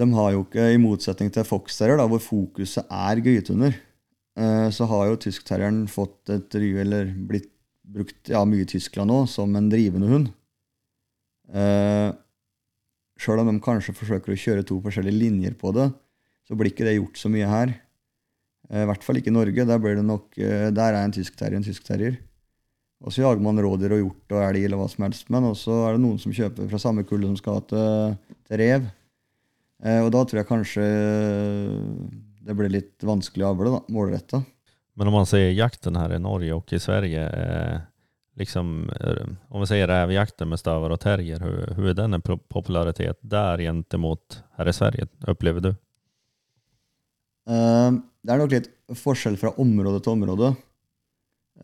de har jo ikke, i motsetning til fox-terrier, hvor fokuset er grytehunder, eh, så har jo tysk-terrieren fått et ry, eller blitt brukt ja, mye i Tyskland nå, som en drivende hund. Sjøl om de kanskje forsøker å kjøre to forskjellige linjer på det, så blir ikke det gjort så mye her. Eh, I hvert fall ikke i Norge. Der, blir det nok, eh, der er en tysk-terrier en tysk-terrier. Og så jager man rådyr og hjort og elg eller hva som helst. Men også er det noen som kjøper fra samme kulle som skal til, til rev. Eh, og da tror jeg kanskje det blir litt vanskelig å avle, da, målretta. Men om man ser jakten her i Norge og i Sverige, eh, liksom, eh, om vi sier rävjakten med stövar og terrier, hvordan er denne den en popularitet der gentemot her i Sverige, opplever du? Eh, Det er nok litt forskjell fra område til område.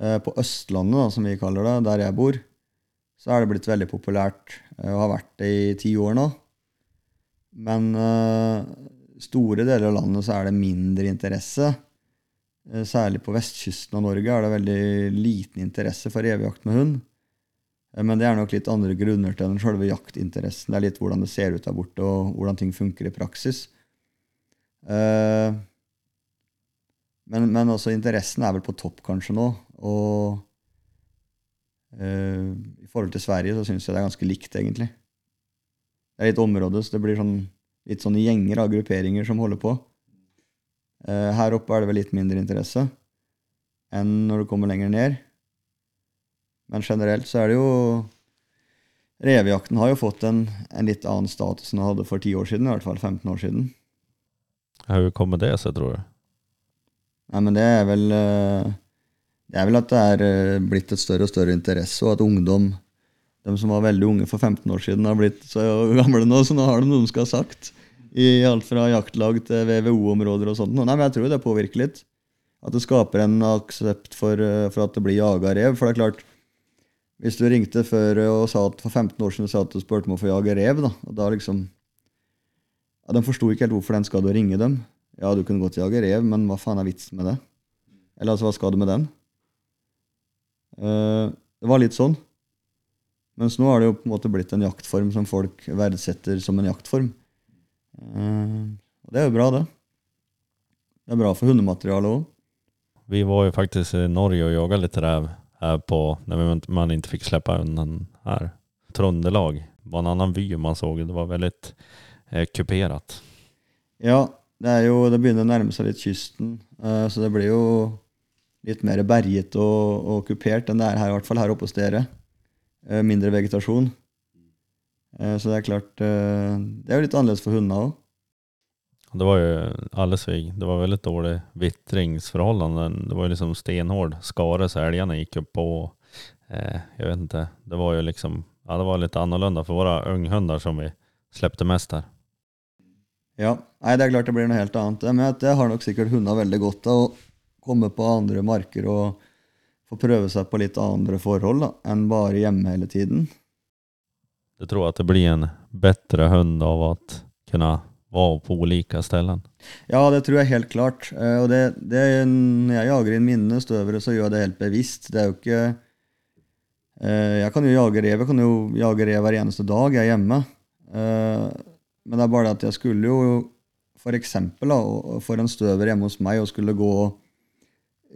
Eh, På Østlandet, da, som vi kaller det, der jeg bor, så er det blitt veldig populært eh, og har vært det i ti år nå. Men eh, store deler av landet så er det mindre interesse. Særlig på vestkysten av Norge er det veldig liten interesse for revejakt med hund. Men det er nok litt andre grunner til den selve jaktinteressen. Det er litt hvordan det ser ut der borte, og hvordan ting funker i praksis. Men, men også interessen er vel på topp kanskje nå. Og eh, i forhold til Sverige så syns jeg det er ganske likt, egentlig. Det er litt område, så det blir sånn, litt sånne gjenger av grupperinger som holder på. Eh, her oppe er det vel litt mindre interesse enn når du kommer lenger ned. Men generelt så er det jo Revejakten har jo fått en, en litt annen status enn den hadde for 10 år siden, i hvert fall 15 år siden. Hur kommer det sig tror du? Nei, men det er vel eh, Det er vel at det er eh, blitt et større og større interesse, og at ungdom, de som var veldig unge for 15 år siden, har blitt så gamle nå, så nå har de noe de skal ha sagt. I alt fra jaktlag til VVO-områder og sånt. Nei, men jeg tror det påvirker litt. At det skaper en aksept for, eh, for at det blir jaga rev. For det er klart, hvis du ringte før og sa at for 15 år siden sa at du spurte om å få jage rev, da, og da liksom ja, De forsto ikke helt hvorfor den skal du ringe dem. Ja, du kunne godt jage rev, men hva faen er vitsen med det? Eller altså, hva skal du med den? Eh, det var litt sånn. Mens nå har det jo på en måte blitt en jaktform som folk verdsetter som en jaktform. Eh, og det er jo bra, det. Det er bra for hundematerialet òg. Vi var jo faktisk i Norge og jaga litt rev her på, Når man- ikke fikk slippe hunden her. Trøndelag var en annen by man så. Det var veldig eh, kuperat. Ja, det, er jo, det begynner å nærme seg litt kysten, eh, så det blir jo litt mer berget og, og kupert enn det er her, i hvert fall her oppe hos dere. Eh, Mindre vegetasjon. Eh, Så det er klart eh, Det er jo litt annerledes for hundene òg. Det var jo alldeles. Det var veldig dårlig vitringsforhold. Det var jo liksom stenhård skare så elgene gikk jo på. Eh, Jeg vet ikke. Det var jo liksom, ja det var lite annorlunda for våre unghundar som vi slepte mest her. Ja, nei, det er klart det blir noe helt annet. Men det har nok sikkert hundene veldig godt av å komme på andre marker og få prøve seg på litt andre forhold da, enn bare hjemme hele tiden. Du tror at det blir en bedre hund av å kunne være på ulike steder? Ja, det tror jeg helt klart. Eh, Og det, det, når jeg jager inn mine støvere, så gjør jeg det helt bevisst. Det er jo ikke eh, Jeg kan jo jage rev jeg kan jo jage rev hver eneste dag jeg er hjemme. Eh, Men det er bare det at jeg skulle jo for eksempel da, for en støver hjemme hos meg og skulle gå i,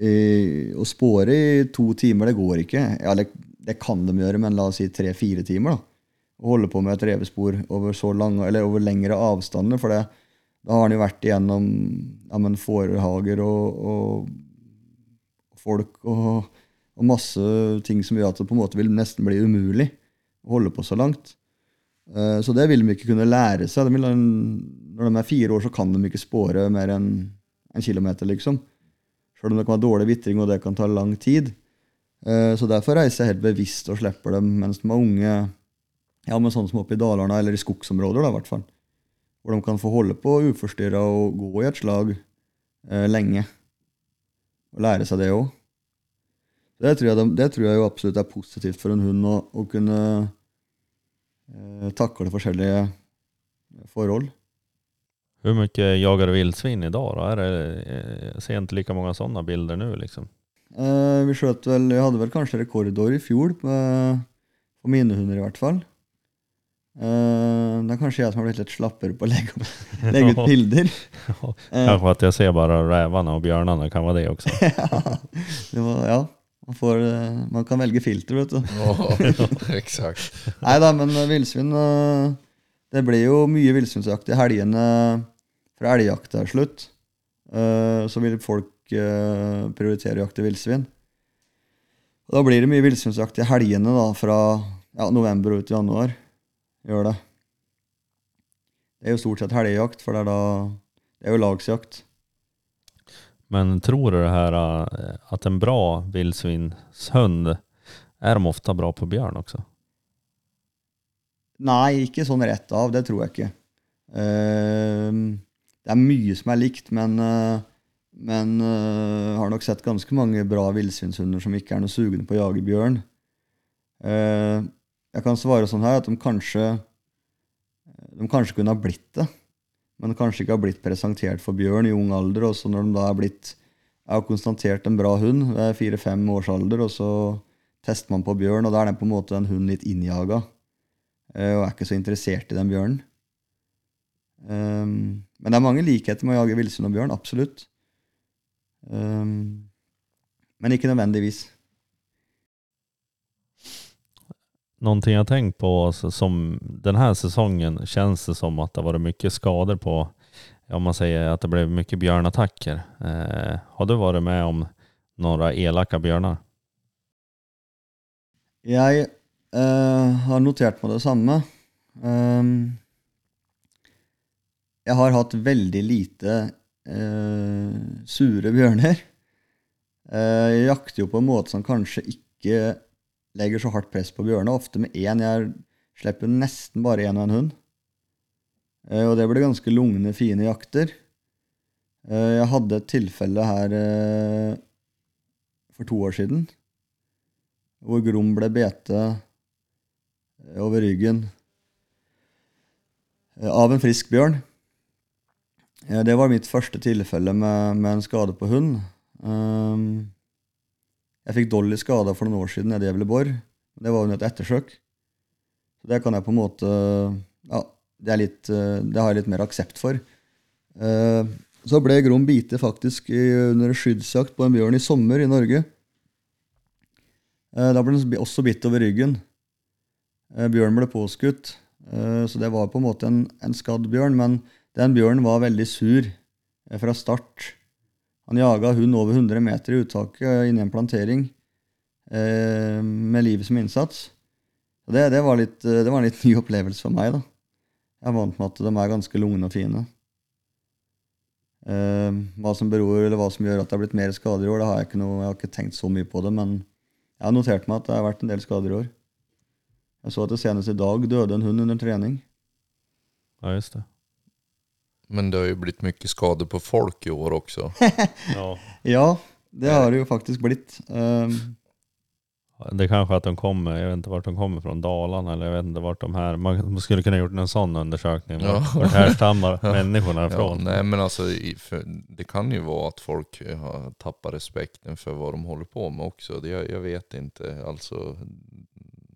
og spåre i to timer, det går ikke. Ja, det kan de gjøre, men la oss si tre-fire timer. da, Å holde på med et revespor over så lange, eller over lengre avstander. For det, da har han jo vært igjennom ja, men fårehager og, og folk og, og masse ting som gjør at det på en måte vil nesten bli umulig å holde på så langt. Eh, Så det vil de ikke kunne lære seg. De vil, når de er fire år, så kan de ikke spåre mer enn en kilometer, liksom. Selv om det kan være dårlig vitring, og det kan ta lang tid. Eh, Så derfor reiser jeg helt bevisst og slipper dem mens de er unge. Ja, men sånn som oppe i Dalarna, eller i skogsområder, da, i hvert fall. Hvor de kan få holde på uforstyrra og gå i et slag eh, lenge. Og lære seg det òg. Det, de- det tror jeg jo absolutt er positivt for en hund å, å kunne eh, takle forskjellige forhold. Hur mycket jagar du vildsvin idag då? Är det, eh, jag ser inte lika många sådana bilder nu liksom. Eh, vi sköt väl, Jeg hadde vel kanskje rekordår i fjol på, på mine hunder i hvert fall. Eh, det er kanskje jeg som har blitt litt slappere på å legge, opp, legge ut bilder. Eh, Kanske att jag ser bara rävarna och björnarna kan vara det också. det var, ja, man, får, eh, man kan velge filter, vet du. Ja, exakt. Nei da, men vildsvin... villsvin eh, Det blir jo mye villsvinsjakt i helgene fra elgjakta er slutt. Eh, Så vil folk eh, prioritere å jakte villsvin. Da blir det mye villsvinsjakt i helgene da, fra ja, november og ut i januar. Gjør det. Det er jo stort sett helgejakt, for det er da Det er jo lagsjakt. Men tror du det her at en bra villsvinshund Er de ofte bra på bjørn också? Nei, ikke sånn rett av. Det tror jeg ikke. Eh, det er mye som er likt, men, eh, men eh, har nok sett ganske mange bra villsvinshunder som ikke er noe sugne på å jage bjørn. Eh, jeg kan svare sånn her at de kanskje de kanskje kunne ha blitt det, men kanskje ikke har blitt presentert for bjørn i ung alder. Og så når de da er blitt jeg har konstatert en bra hund ved fire-fem års alder, og så tester man på bjørn, og da er den på en måte en hund litt innjaga og er ikke så interessert i den bjørnen. Um, men det er mange likheter med å jage villsvin og bjørn, absolutt. Um, men ikke nødvendigvis. Noen ting jeg har tenkt på altså, som denne sesongen kjennes det som at det har vært mye skader på, om man sier at det ble mye bjørnattacker. Eh, har du vært med om noen elake bjørner? Jeg eh, har notert meg det samme. Um, jeg har hatt veldig lite uh, sure bjørner. Uh, jeg jakter jo på en måte som kanskje ikke legger så hardt press på bjørner. Ofte med én. Jeg slipper nesten bare én og en hund. Og det blir ganske lugne, fine jakter. Jeg hadde et tilfelle her for to år siden hvor Grom ble bete eh, over ryggen eh, av en frisk bjørn. Eh, Det var mitt første tilfelle med, med en skade på hund. Um, Jeg fikk Dolly skada for noen år siden nede i Gävleborg. Det var under et ettersøk. Så det kan jeg på en måte Ja, det, litt, eh, det har jeg litt mer aksept for. Eh, Så ble Grom bite faktisk under skyddsjakt på en bjørn i sommer i Norge. Eh, Da ble den også bitt over ryggen. Eh, Bjørnen ble påskutt, eh, så det var på en måte en, en skadd bjørn. Men den bjørnen var veldig sur eh, fra start. Han jaga hund over 100 meter i uttaket inni en plantering med livet som innsats. Det, det, var litt, det var en litt ny opplevelse for meg. da. Jeg er vant med at de er ganske lugne og fine. Hva som beror, eller hva som gjør at det har blitt mer skader i år, det har jeg ikke noe, jeg har ikke tenkt så mye på det. Men jeg har notert meg at det har vært en del skader i år. Jeg så at det senest i dag døde en hund under trening. Ja, just det. Men det har jo blitt mye skador på folk i år også. Ja. Ja, det har det jo faktisk blitt. Um, Det er kanskje at de kommer, jeg vet ikke vart de kommer fra, Dalarna eller jeg vet ikke vart de her man skulle kunne gjort en sånn undersøkning. Ja. Vart, her människorna Ja, ifrån? nej men alltså, i- för det kan jo være at folk har tappat respekten for hva de håller på med også. Det, jeg, jeg vet ikke. Altså,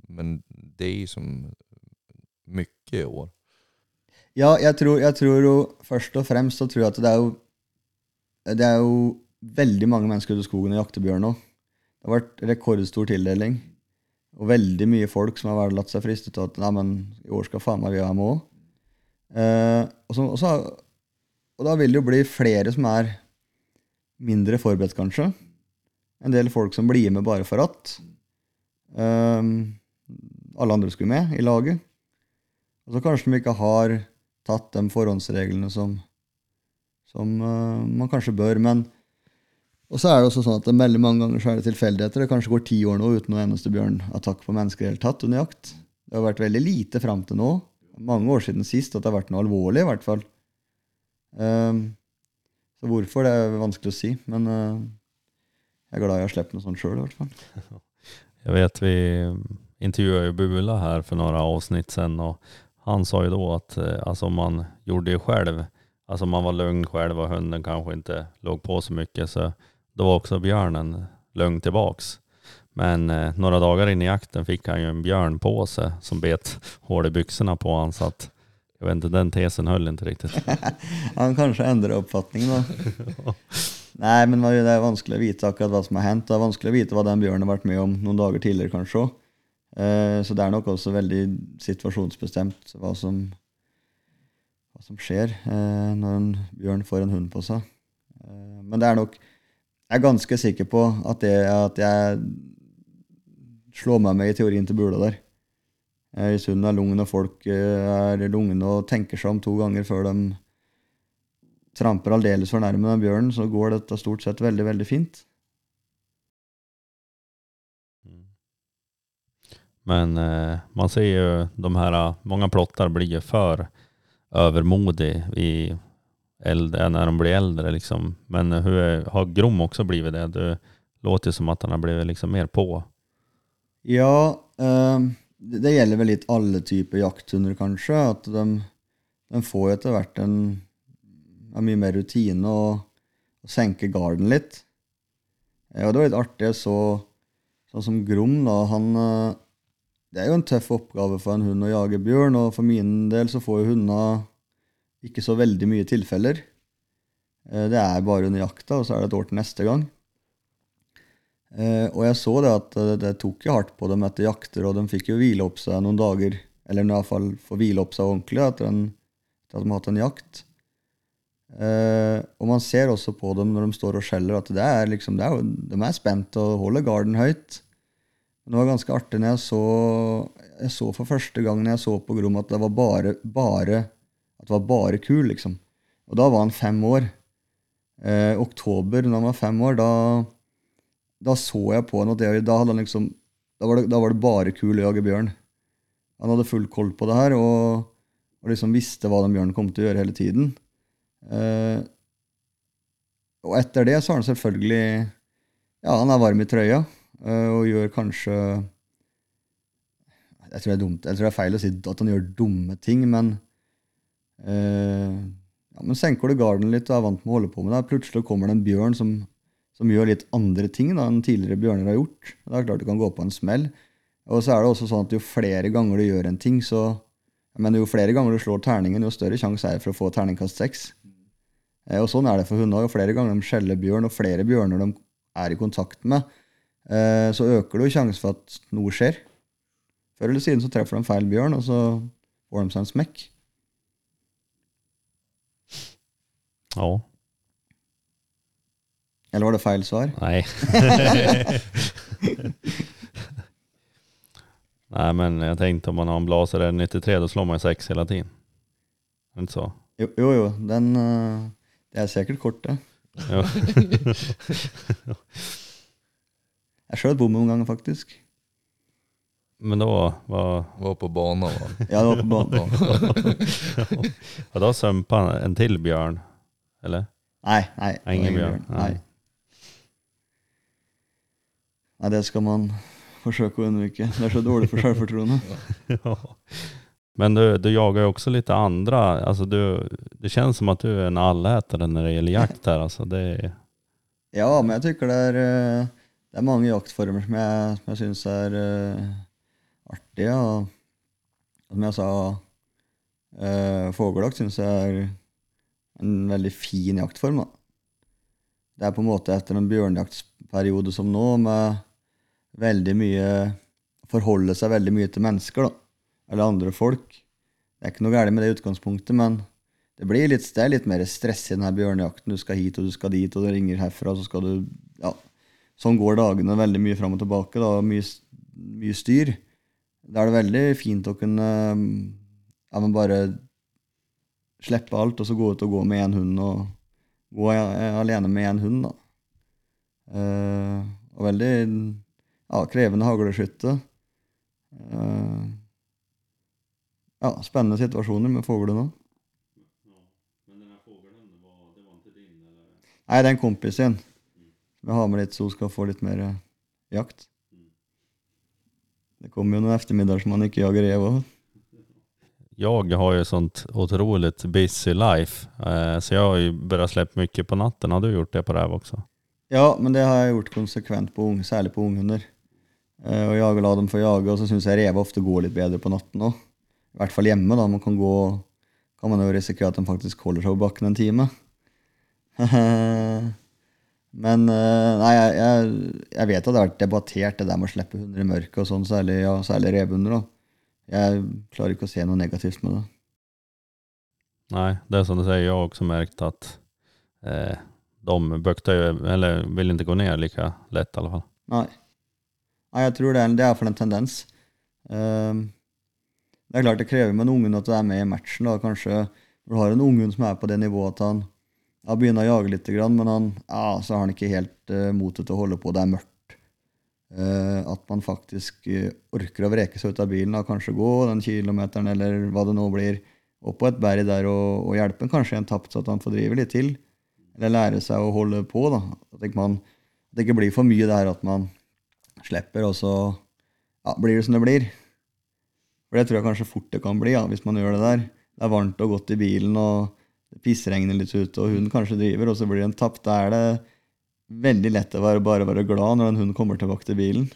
men det är ju som mycket i år. ja, jeg tror, jag tror jo først og fremst så tror jeg at det er jo Det er jo veldig mange mennesker ute i skogen og jakter bjørn nå. Det har vært rekordstor tildeling. Og veldig mye folk som har latt seg friste til at nei, men i år skal faen meg vi ha med òg. Eh, og, og, og da vil det jo bli flere som er mindre forberedt, kanskje. En del folk som blir med bare for at. Eh, alle andre skulle med i laget. Og så kanskje de ikke har tatt de forhåndsreglene som, som uh, man kanskje bør. Men og så er det også sånn at det veldig mange ganger så er det tilfeldigheter. Det kanskje går ti år nå uten noen eneste bjørnattakk på mennesker i det hele tatt under jakt. Det har vært veldig lite fram til nå. Mange år siden sist at det har vært noe alvorlig, i hvert fall. Um, så hvorfor, det er vanskelig å si. Men uh, jeg er glad jeg har sluppet noe sånt sjøl, i hvert fall. Jeg vet vi intervjuade ju Bula här för några avsnitt sedan och han sa ju då att eh, alltså man gjorde det själv, alltså man var lugn själv och hunden kanske inte låg på så mycket så då var också björnen lugn tillbaks. Men eh, några dagar in i jakten fick han ju en björn på sig som bet hål i byxorna på honom. så att jag vet inte, den tesen höll inte riktigt. Han kanskje endrer oppfatningen, da. Nei, men det er vanskelig å vite akkurat hva som har hendt. Det er vanskelig å vite hva den bjørnen har vært med om noen dager tidligere, kanskje òg. Så det er nok også veldig situasjonsbestemt hva som, hva som skjer eh, når en bjørn får en hund på seg. Eh, Men det er nok Jeg er ganske sikker på at, det, at jeg slår meg med i teorien til Bula der. Eh, Hvis hunden er lungen og folk eh, er lungene og tenker seg om to ganger før de tramper aldeles for nærme den bjørnen, så går dette stort sett veldig, veldig fint. Men eh, man ser ju de här, många plottar blir ju för övermodig i äldre, när de blir äldre. Liksom. Men hur har Grom också blivit det? Det låter ju som att han har blivit liksom mer på. Ja, eh, det gjelder vel litt alle typer jakthunder, kanskje. At de, de får etter hvert en, en mye mer rutine og, og senker garden litt. Ja, det var litt artig. Så sånn som Grom, da. Han eh, Det er jo en tøff oppgave for en hund å jage bjørn, og for min del så får jo hundene ikke så veldig mye tilfeller. Eh, Det er bare under jakta, og så er det et år til neste gang. Eh, og jeg så det at eh, det tok jo hardt på dem etter jakter, og de fikk jo hvile opp seg noen dager, eller i hvert fall få hvile opp seg ordentlig etter, en, etter at de har hatt en jakt. Og man ser også på dem når de står og skjeller, at det er liksom, det er de er spent og holder garden høyt. Det var ganske artig når jeg så, jeg så for første gang når jeg så på Grom at det var bare, bare, at det var bare kul, liksom. Og da var han fem år. Eh, oktober, når han var fem år, da da så jeg på han at det, da, liksom, da, var det, da var det bare kul å jage bjørn. Han hadde full koll på det her og, og liksom visste hva den bjørnen kom til å gjøre hele tiden. Eh, og etter det så har han selvfølgelig Ja, han er varm i trøya og gjør kanskje jeg tror, det er dumt, jeg tror det er feil å si at han gjør dumme ting, men eh, ja, men senker du garden litt og er vant med å holde på med det, plutselig kommer det en bjørn som som gjør litt andre ting da, enn tidligere bjørner har gjort. Det er klart du kan gå på en smell. Og så er det også sånn at jo flere ganger du gjør en ting, så men jo flere ganger du slår terningen, jo større sjanse er det for å få terningkast seks. Eh, Og sånn er det for hunder. Jo flere ganger de skjeller bjørn, og flere bjørner de er i kontakt med, eh, så øker det jo sjansen for at noe skjer. Før eller siden så treffer de feil bjørn, og så får de seg en smekk. Ja, Eller var det feil svar? Nei. Nei, men jeg tenkte om man har en Blaser 93 da slår man seks hele tiden. Men så? Jo, jo, jo den eh, Det er sikkert kort, det. Ja. Jeg sjøl bomma noen ganger, faktisk. Men da var, Var på banan da. Ja, det var på banen. Da då han en til bjørn, Eller? Nei, nei. Engebjørn. Nei. nei. nei, det skal man forsøke å unnvike. Det er så dårlig for selvfortroende. Ja. Men du, du jagar ju också lite andra, alltså du, det känns som at du er en allätare når det gjelder jakt här. Alltså det, Ja, men jeg tykker det er, eh, det er mange jaktformer som jeg, som jeg syns er uh, artige. Og som jeg sa, uh, fågeljakt syns jeg er en veldig fin jaktform. Da. Det er på en måte etter en bjørnjaktsperiode som nå, med veldig mye forholde seg veldig mye til mennesker, da. Eller andre folk. Det er ikke noe galt med det utgangspunktet, men det blir litt, det er litt mer stress i denne bjørnejakten. Du skal hit og du skal dit, og du ringer herfra, og så skal du Ja. Sånn går dagene veldig mye fram og tilbake. da, Mye, mye styr. Da er det veldig fint å kunne ja, men bare slippe alt, og så gå ut og gå med én hund, og gå alene med én hund, da. Eh, og veldig ja, krevende hagleskytte. Eh, ja, spennende situasjoner med fuglene. Nei, det er en kompis sin. Jeg har med litt så hun skal få litt mer eh, jakt. Det kommer jo noen ettermiddager som man ikke jager rev òg. Jag har ju sånt otroligt busy life, eh, så jag har ju börjat släppa mycket på natten. Har du gjort det på räv också? Ja, men det har jeg gjort konsekvent, på unge, særlig på unghunder. Eh, og jage, la dem få jage, og så syns jeg rever ofte går litt bedre på natten òg. I hvert fall hjemme, da. Man kan gå kan man jo risikere at de faktisk holder seg på bakken en time. men eh, nei, jeg, jeg, vet at det har vært debattert, det der med å slippe hunder i mørket, og sånn, særlig, ja, særlig revhunder. Jeg klarer ikke å se noe negativt med det. Nei, det er som du sier, jeg har også merket at eh, de buktar jo, eller vil ikke gå ned like lett, i alle fall. Nei. Nei, jeg tror det er, det er for en tendens. Ehm, det er klart det krever med en unghund at du er med i matchen. da, kanskje Når du har en unghund som er på det nivået at han har begynner å jage litt, men han, ja, så har han ikke helt uh, motet til å holde på, det er mørkt. Uh, at man faktisk uh, orker å vreke seg ut av bilen og kanskje gå den kilometeren eller hva det nå blir, opp på et berg der og, og hjelpe kanskje en tapt så at han får drive litt til. Eller lære seg å holde på. da, At, man, at det ikke blir for mye det her at man slipper, og så ja, blir det som det blir. For det tror jeg kanskje fort det kan bli, ja, hvis man gjør det der. Det er varmt og godt i bilen, og det pissregner litt ute, og hunden kanskje driver, og så blir den tapt. Da er det veldig lett å være, bare være glad når en hund kommer tilbake til bilen.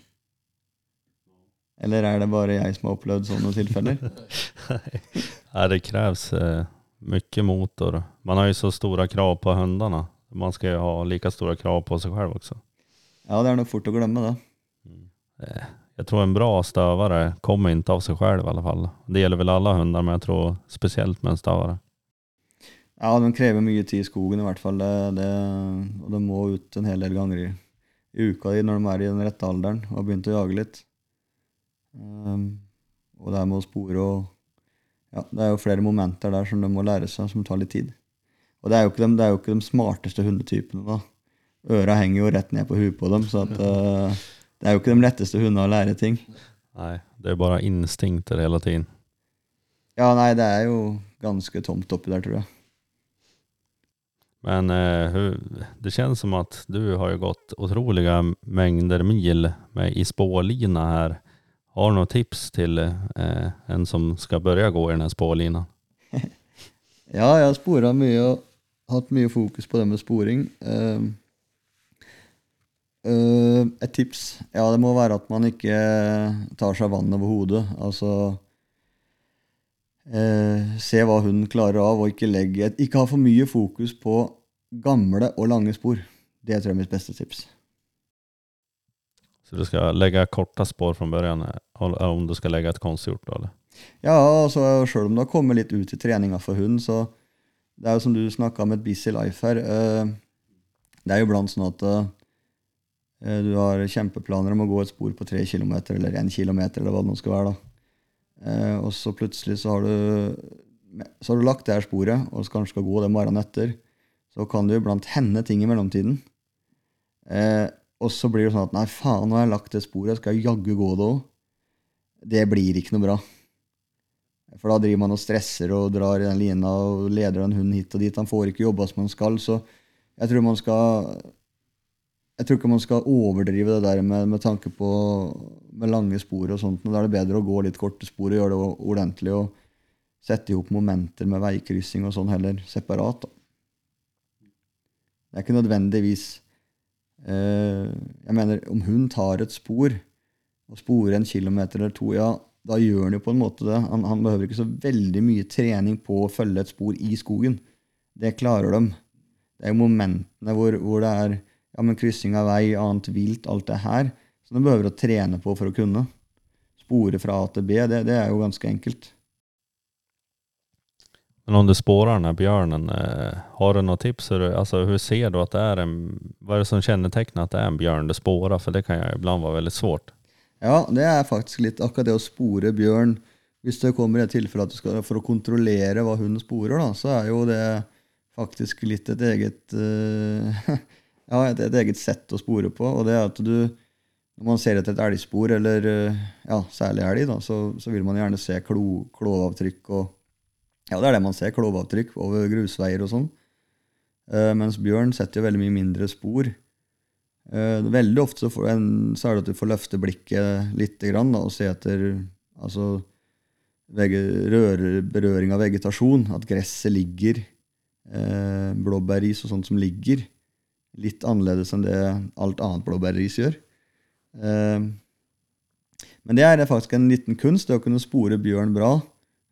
Eller er det bare jeg som har opplevd sånne tilfeller? Nei, det kreves eh, mye motor. Man har jo så store krav på hundene. Man skal jo ha like store krav på seg selv også. Ja, det er nok fort å glemme det. Eh, Jag tror en bra støver kommer ikke av seg selv, i alle fall. Det gjelder vel alle hunder, men jeg tror spesielt med en stövare. Ja, de krever mye tid i skogen i hvert fall. Det, det, og de må ut en hel del ganger i, i uka når de er i den rette alderen og har begynt å jage litt. Um, og det er med å spore og ja, Det er jo flere momenter der som de må lære seg, som tar litt tid. Og det er jo ikke de, det er jo ikke de smarteste hundetypene, da. Øra henger jo rett ned på huet på dem, så at, uh, det er jo ikke de letteste hundene å lære ting. Nei, det er bare instinkter hele tiden. Ja, nei, det er jo ganske tomt oppi der, tror jeg. Men eh, det känns som att du har ju gått otroliga mängder mil med, i spårlina här. Har du några tips till eh, en som ska börja gå i den här spårlinan? Ja, jeg har spora mye og hatt mye fokus på det med sporing. Ehm, uh, et tips Ja, det må være at man ikke tar seg vann over hodet. Altså eh, Se hva hunden klarer av, og ikke legge Ikke ha for mye fokus på gamle og lange spor. Det tror jeg er mitt beste tips. Så du skal legge korte spår fra eh, om du skal legge et konstgjort eller? Ja, altså sjøl om du har kommet litt ut i treninga for hund, så det er jo som du snakka om et busy life her. eh, Det er jo blant sånn at eh, du har kjempeplaner om å gå et spor på tre kilometer eller én kilometer, eller hva det nå skal være. da. Eh, Og så plutselig så har du så har du lagt det her sporet, og så kanskje skal gå det morgenen etter. Så kan du iblant hende ting i mellomtiden. Eh, og så blir det sånn at nei, faen, nå har jeg lagt det sporet, skal jeg jaggu gå det òg? Det blir ikke noe bra. For da driver man og stresser og drar i den lina og leder den hunden hit og dit. Han får ikke jobba som han skal. Så jeg tror man skal Jeg tror ikke man skal overdrive det der med, med tanke på med lange spor og sånt. Da er det bedre å gå litt korte spor og gjøre det ordentlig og sette i hop momenter med veikryssing og sånn heller separat. Da. Det er ikke nødvendigvis eh, Jeg mener, om hun tar et spor og sporer en kilometer eller to, ja, da gjør han jo på en måte det. Han, han behøver ikke så veldig mye trening på å følge et spor i skogen. Det klarer de. Det er jo momentene hvor, hvor det er ja, men kryssing av vei, annet vilt, alt det her, som du behøver å trene på for å kunne. spore fra A til B, det, det er jo ganske enkelt. Men om du sporer den här björnen, eh, har du noen tips? Altså, alltså, hur ser du at det er en, vad är det som kjennetegner at det er en bjørn du sporer? For det kan ju ibland være veldig svårt. Ja, det er faktisk litt akkurat det å spore bjørn. Hvis det kommer et tilfelle at du skal, for å kontrollere hva hunden sporer, da, så er jo det faktisk litt et eget eh, Ja, et, et eget sett å spore på. Og det er at du Når man ser etter et elgspor, eller eh, ja, særlig elg, da, så, så vil man gjerne se klo, klovavtrykk og Ja, det er det man ser. Klovavtrykk over grusveier og sånn. Uh, mens bjørn setter jo veldig mye mindre spor. Uh, veldig ofte så, får en, så er det at du får løfte blikket litt grann, da, og se etter altså, berøring av vegetasjon. At gresset ligger, eh, blåbæris og sånt som ligger, litt annerledes enn det alt annet blåbærris gjør. Eh, men det er faktisk en liten kunst, det å kunne spore bjørn bra.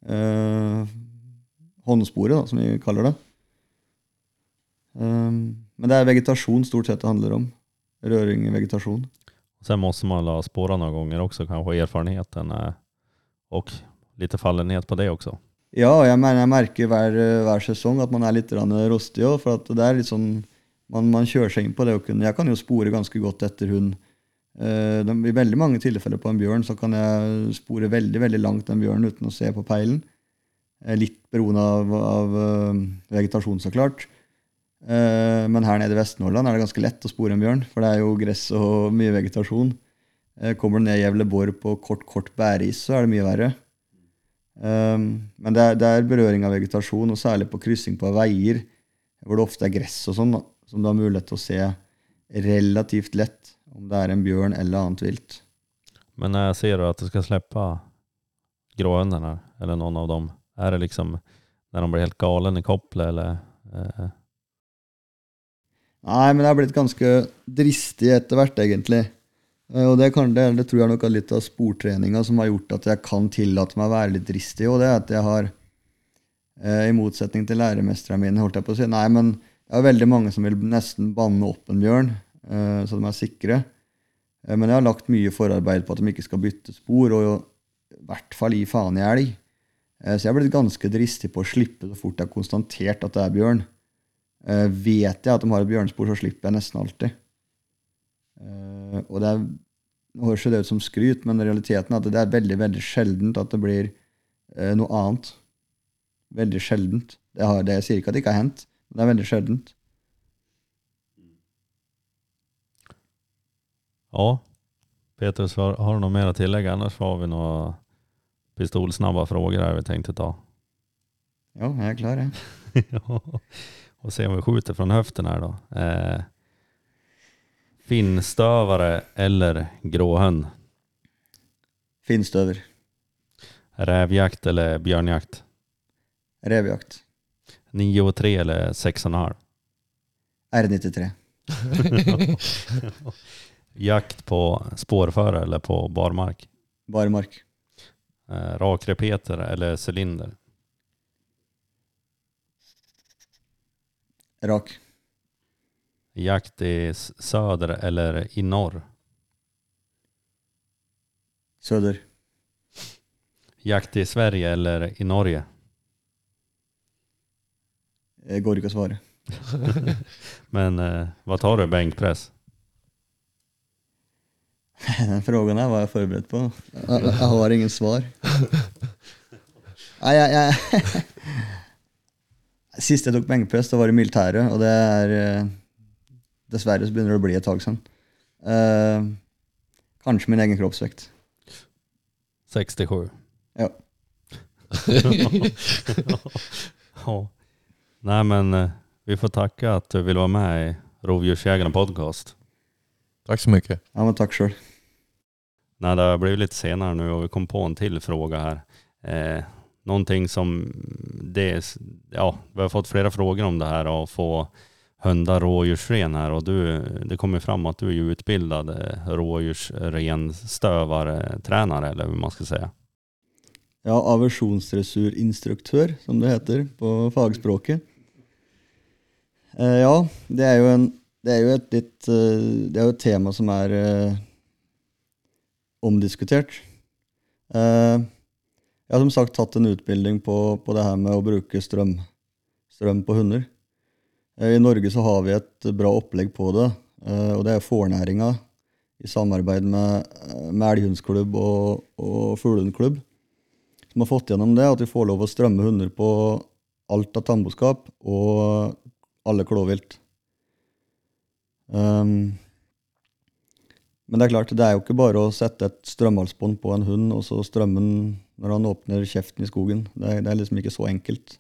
Eh, håndspore, da, som vi kaller det. Eh, men det er vegetasjon stort sett det handler om. Røring i vegetasjon. Sen måste man la spåra några gånger också, kanske erfarenheten og och lite fallenhet på det också. Ja, mener, jeg merker hver, hver sesong at man er litt rostig. For at det litt sånn man, man kjører seg inn på det Jeg kan jo spore ganske godt etter hund. Eh, I veldig mange tilfeller på en bjørn så kan jeg spore veldig veldig langt den bjørnen uten å se på peilen. Eh, litt beroende av, av eh, vegetasjon, så klart. Men her nede i Vest-Nordland er det ganske lett å spore en bjørn, for det er jo gress og mye vegetasjon. Kommer du ned Gävleborg på kort, kort bæreis, så er det mye verre. Men det er, det er berøring av vegetasjon, og særlig på kryssing på veier, hvor det ofte er gress og sånn, da, som du har mulighet til å se relativt lett om det er en bjørn eller annet vilt. Men når ser sier at du skal slippe gråøynene, eller noen av dem? er det liksom når de blir helt galen i koppelet, eller? Eh, Nei, men jeg er blitt ganske dristig etter hvert, egentlig. Eh, Og det, kan, det, det tror jeg nok er litt av sportreninga som har gjort at jeg kan tillate meg å være litt dristig. Og det er at jeg har, eh, i motsetning til læremesterne mine, holdt jeg på å si Nei, men jeg er veldig mange som vil nesten banne opp en bjørn, eh, så de er sikre. Eh, Men jeg har lagt mye forarbeid på at de ikke skal bytte spor, og i hvert fall gi faen i elg. Eh, Så jeg er blitt ganske dristig på å slippe så fort jeg har konstatert at det er bjørn. Vet jeg at de har et bjørnespor, så slipper jeg nesten alltid. Og det er, nå høres det ut som skryt, men realiteten er at det er veldig veldig sjeldent at det blir eh, noe annet. Veldig sjeldent. Det, har, det Jeg sier ikke at det ikke har hendt, det er veldig sjeldent. ja, Petrus, har, har du noe mer å tillegge? Annars har vi noen pistolsnabba frågor her vi tenkte ta. Ja, jeg er klar, jeg. Ja, Og se om vi skjuter fra hoften her, da. Eh, Finnstøvere eller gråhund? Finstøver. Revjakt eller bjørnjakt? Revjakt. 9 och 3 eller 6,5? R93. Jakt på spårförare eller på barmark? Barmark. Eh, rakrepeter eller cylinder? Rak. Jakt i söder eller i norr? Söder. Jakt i Sverige eller i Norge? Jeg går ikke å svare. Men eh, hva tar du benkpress? Den frågan her var jeg forberedt på. Jeg, jeg har ingen svar. Nei, jeg, jeg Sist jeg tok benkpress, det var i militæret, og det er eh, Dessverre så begynner det å bli et tak siden. Eh, kanskje min egen kroppsvekt. 67. Ja. ja. Nej men eh, vi får tacka att du vill vara med i Rovdjursjägarna podcast. Tack så mycket. Ja, men takk sjøl. Nej, det har blivit lite senare nu och vi kom på en till fråga här. Eh, någonting som det ja, vi har fått flera frågor om det här och få hundar rådjursren här och du, det kommer fram att du är ju utbildad eh, rådjursrenstövare, tränare eller hur man ska säga. Ja, aversjonsdressurinstruktør, som det heter på fagspråket. Eh, ja, det er jo en det er jo et litt eh, Det er jo et tema som er eh, omdiskutert. Eh, jeg har som sagt tatt en utbildning på, på det her med å bruke strøm, strøm på hunder. Eh, I Norge så har vi et bra opplegg på det, eh, og det er fårnæringa i samarbeid med, med elghundsklubb og, og fuglehundklubb som har fått gjennom det, at vi får lov å strømme hunder på alt av tamboskap og alle klåvilt. Um, men det er klart, det er jo ikke bare å sette et strømhalsbånd på en hund og så strømme den når han åpner kjeften i skogen. Det er, det er, liksom ikke så enkelt.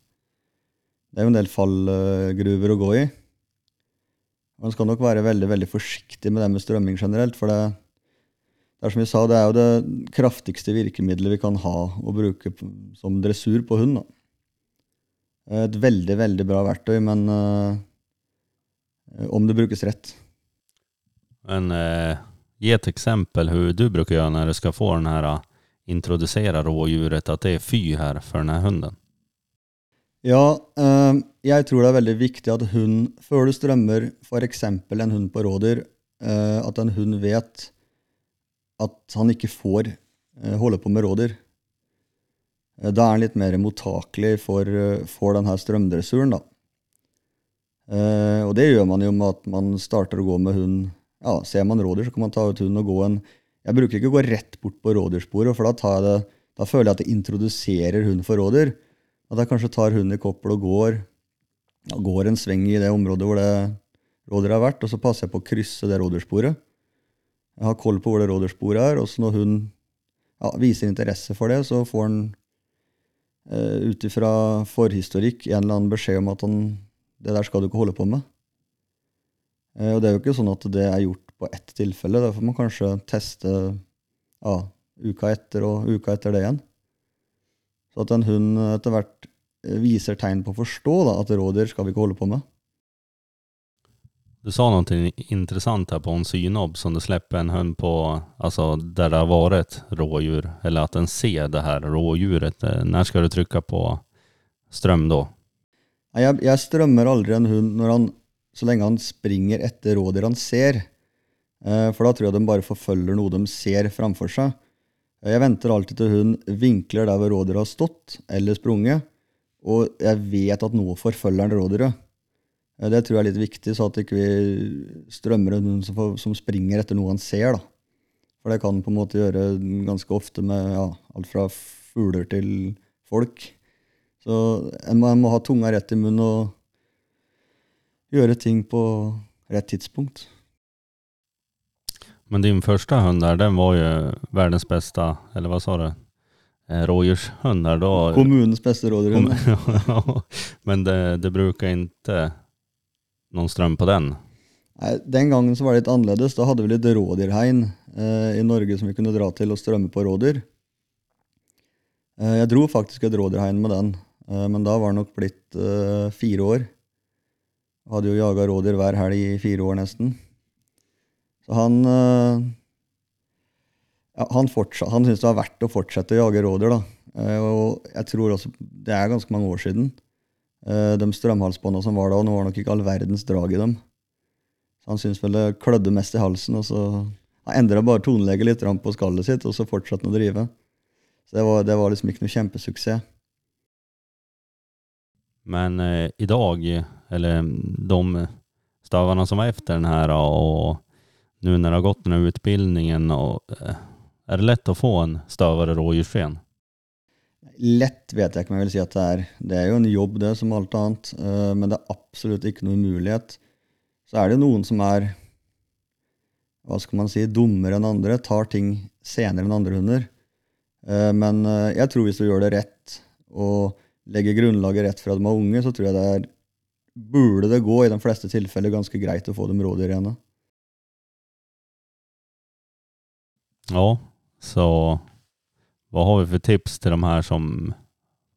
Det er jo en del fallgruver å gå i. Man skal nok være veldig veldig forsiktig med det med strømming generelt. For det, det er som vi sa, det er jo det kraftigste virkemidlet vi kan ha å bruke som dressur på hund. Da. Et veldig, veldig bra verktøy, men uh, om det brukes rett. Men eh, ge et eksempel hvordan du bruker gjøre når du skal få den her, uh, introducera rådjuret, at det er fy her for denne hunden. Ja, eh, jeg tror det er veldig viktig at hund, før du strømmer f.eks. en hund på rådyr, eh, at en hund vet at han ikke får eh, holde på med rådyr. Eh, da er den litt mer mottakelig for, eh, for denne strømdressuren, da. Eh, og det gjør man jo med at man starter å gå med hund ja, Ser man rådyr, så kan man ta ut hunden og gå en Jeg bruker ikke å gå rett bort på rådyrsporet, for da, det, da føler jeg at det introduserer hund for rådyr. At jeg kanskje tar hunden i koppel og går, ja, går en sving i det området hvor det rådyret har vært, og så passer jeg på å krysse det rådyrsporet. Jeg har koll på hvor det rådyrsporet er, og så når hun ja, viser interesse for det, så får han uh, ut ifra forhistorikk en eller annen beskjed om at han, det der skal du ikke holde på med. Uh, og det er jo ikke sånn at det er gjort på ett tilfelle. Da får man kanskje teste ja, uka etter og uka etter det igjen. Så at en hund etter hvert eh, viser tegn på å forstå da, at rådyr skal vi ikke holde på med. Du sa någonting intressant här på en synobb som du släpper en hund på, alltså där det har varit rådjur, eller att den ser det här rådjuret. Eh, När ska du trycka på ström då? Jag, Jeg, strömmer strømmer aldri en hund när han, så lenge han springer etter rådjur han ser. Eh, for da tror jeg de bare forfølger noe de ser framfor seg. Eh, Jeg venter alltid til hun vinkler der hvor rådyret har stått eller sprunget, og jeg vet at nå forfølger den rådyret. Eh, Det tror jeg er litt viktig, så at ikke vi strømmer ut noen som, springer etter noe han ser. da. For det kan på en måte gjøre ganske ofte med ja, alt fra fugler til folk. Så en må, en må ha tunga rett i munnen og gjøre ting på rett tidspunkt. Men din første hund der, den var jo verdens beste, eller hva sa du? Rådyrshund? Där då. Kommunens beste rådyrhund. Men det, det bruker inte någon strøm på den. Nei, Den gangen så var det litt annerledes. Da hadde vi litt rådyrhegn eh, i Norge som vi kunne dra til og strømme på rådyr. Eh, jeg dro faktisk et rådyrhegn med den, eh, men da var det nok blitt eh, fire år. Jeg hadde jo jaga rådyr hver helg i fire år nesten. Så han eh, ja, Han, fortsatt- han syntes det var verdt å fortsette å jage rådyr. da. Eh, og jeg tror også Det er ganske mange år siden. Eh, de strømhalsbåndene som var da, nå var det nok ikke all verdens drag i dem. Så han syntes vel det klødde mest i halsen, og så han endra bare toneleget litt på skallet sitt, og så fortsatte han å drive. Så det var, det var liksom ikke noe kjempesuksess. Men eh, dag, eller de stavene som var efter den her, og nå når det har gått denne utbildningen, och, eh, det lett å få en stavere rådjursfen? Lett vet jeg ikke om jeg vil si at det er. Det er jo en jobb, det, som alt annet. eh, Men det er absolutt ikke noen mulighet. Så er det noen som er hva skal man si, dummere enn andre, tar ting senere enn andre hunder. Eh, Men eh, jeg tror hvis du gjør det rett, og legger grunnlaget rett fra de er unge, så tror jeg det er Burde det gå i de fleste tilfeller ganske greit å få dem rådyr igjen. da. Ja, så vad har vi för tips till de här som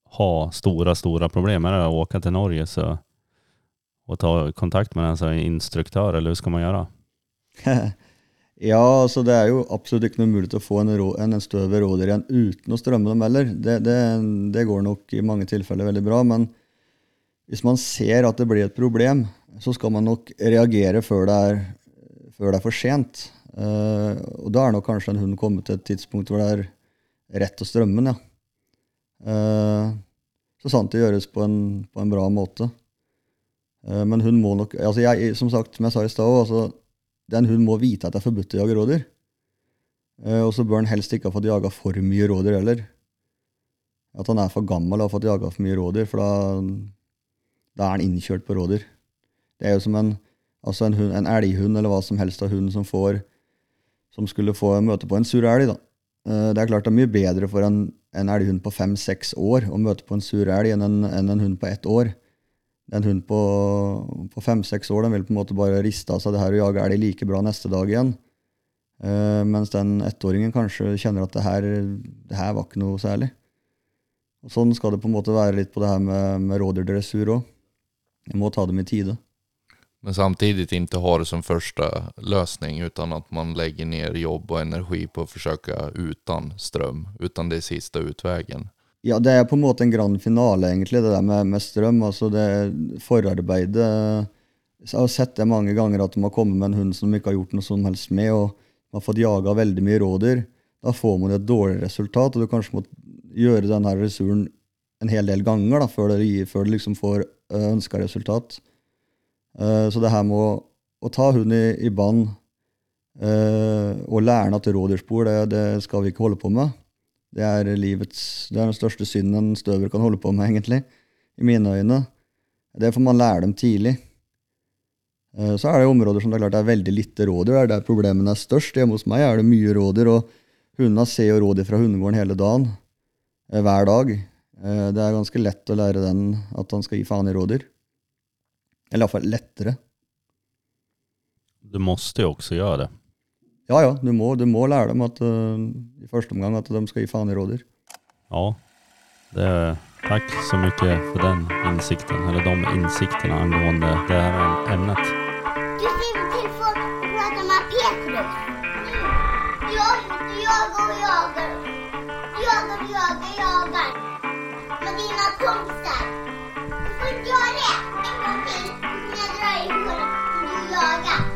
har stora, stora problem med det? Att åka Norge så, och ta kontakt med en instruktør, eller hur ska man göra? ja, altså det er jo absolutt ikke noe mulig å få en, rå, en, en støve rådyr igjen uten å strømme dem heller. Det, det, det går nok i mange tilfeller veldig bra. Men hvis man ser at det blir et problem, så skal man nok reagere før det er, før det er for sent. Uh, og da er nok kanskje en hund kommet til et tidspunkt hvor det er rett til strømmen, ja. Eh, så sant det gjøres på en, på en bra måte. Eh, men hun må nok altså jeg, Som sagt, som jeg sa i stad, altså, den hunden må vite at det er forbudt å jage rådyr. Eh, og så bør han helst ikke ha fått jaga for mye rådyr heller. At han er for gammel og har fått jaga for mye rådyr, for da, da er han innkjørt på rådyr. Det er jo som en, altså en, hund, en elghund eller hva som helst av hund som får som skulle få møte på en sur elg. da. Eh, Det er klart det er mye bedre for en, en elghund på fem-seks år å møte på en sur elg enn en, enn en hund på ett år. En hund på, på fem-seks år den vil på en måte bare riste av seg det her og jage elg like bra neste dag igjen. Uh, mens den ettåringen kanskje kjenner at det her, det her var ikke noe særlig. Og Sånn skal det på en måte være litt på det her med, med rådyrdressur òg. Jeg må ta dem i tide. Men samtidigt inte ha det som första lösning utan att man lägger ner jobb og energi på å försöka utan strøm. Utan det siste utvägen. Ja, det er på en måte en grand finale, egentlig, det der med, med strøm. Altså det forarbeidet Jeg har sett det mange ganger at de har kommet med en hund som de ikke har gjort noe som helst med, og de har fått jaga veldig mye rådyr. Da får man et dårlig resultat, og du kanskje må gjøre denne ressuren en hel del ganger da, før det liksom får ønska resultat. Eh, Så det her med å, å ta hunden i, i bånd eh, og lære henne at rådyrspor, det, det skal vi ikke holde på med. Det er livets, det er den største synden en støver kan holde på med, egentlig, i mine øyne. Det får man lære dem tidlig. Eh, Så er det områder som det er klart er veldig lite rådyr. Det er der problemene er størst. Hjemme hos meg er det mye rådyr, og hundene ser jo rådyr fra hundegården hele dagen. Hver dag. Det er ganske lett å lære den at han skal gi faen i rådyr. Eller iallfall lettere. Du måste jo også gjøre det. Ja, ja, du må, du må lære dem at, uh, i første omgang at de skal gi faen i rådyr. Ja, det, takk så mye for den insikten, eller de innsiktene angående det her emnet. Du ser til för å prate med Petrus. Du jag du jagar och jagar. Du jagar, du jagar, jagar. Med dina kompisar. Du får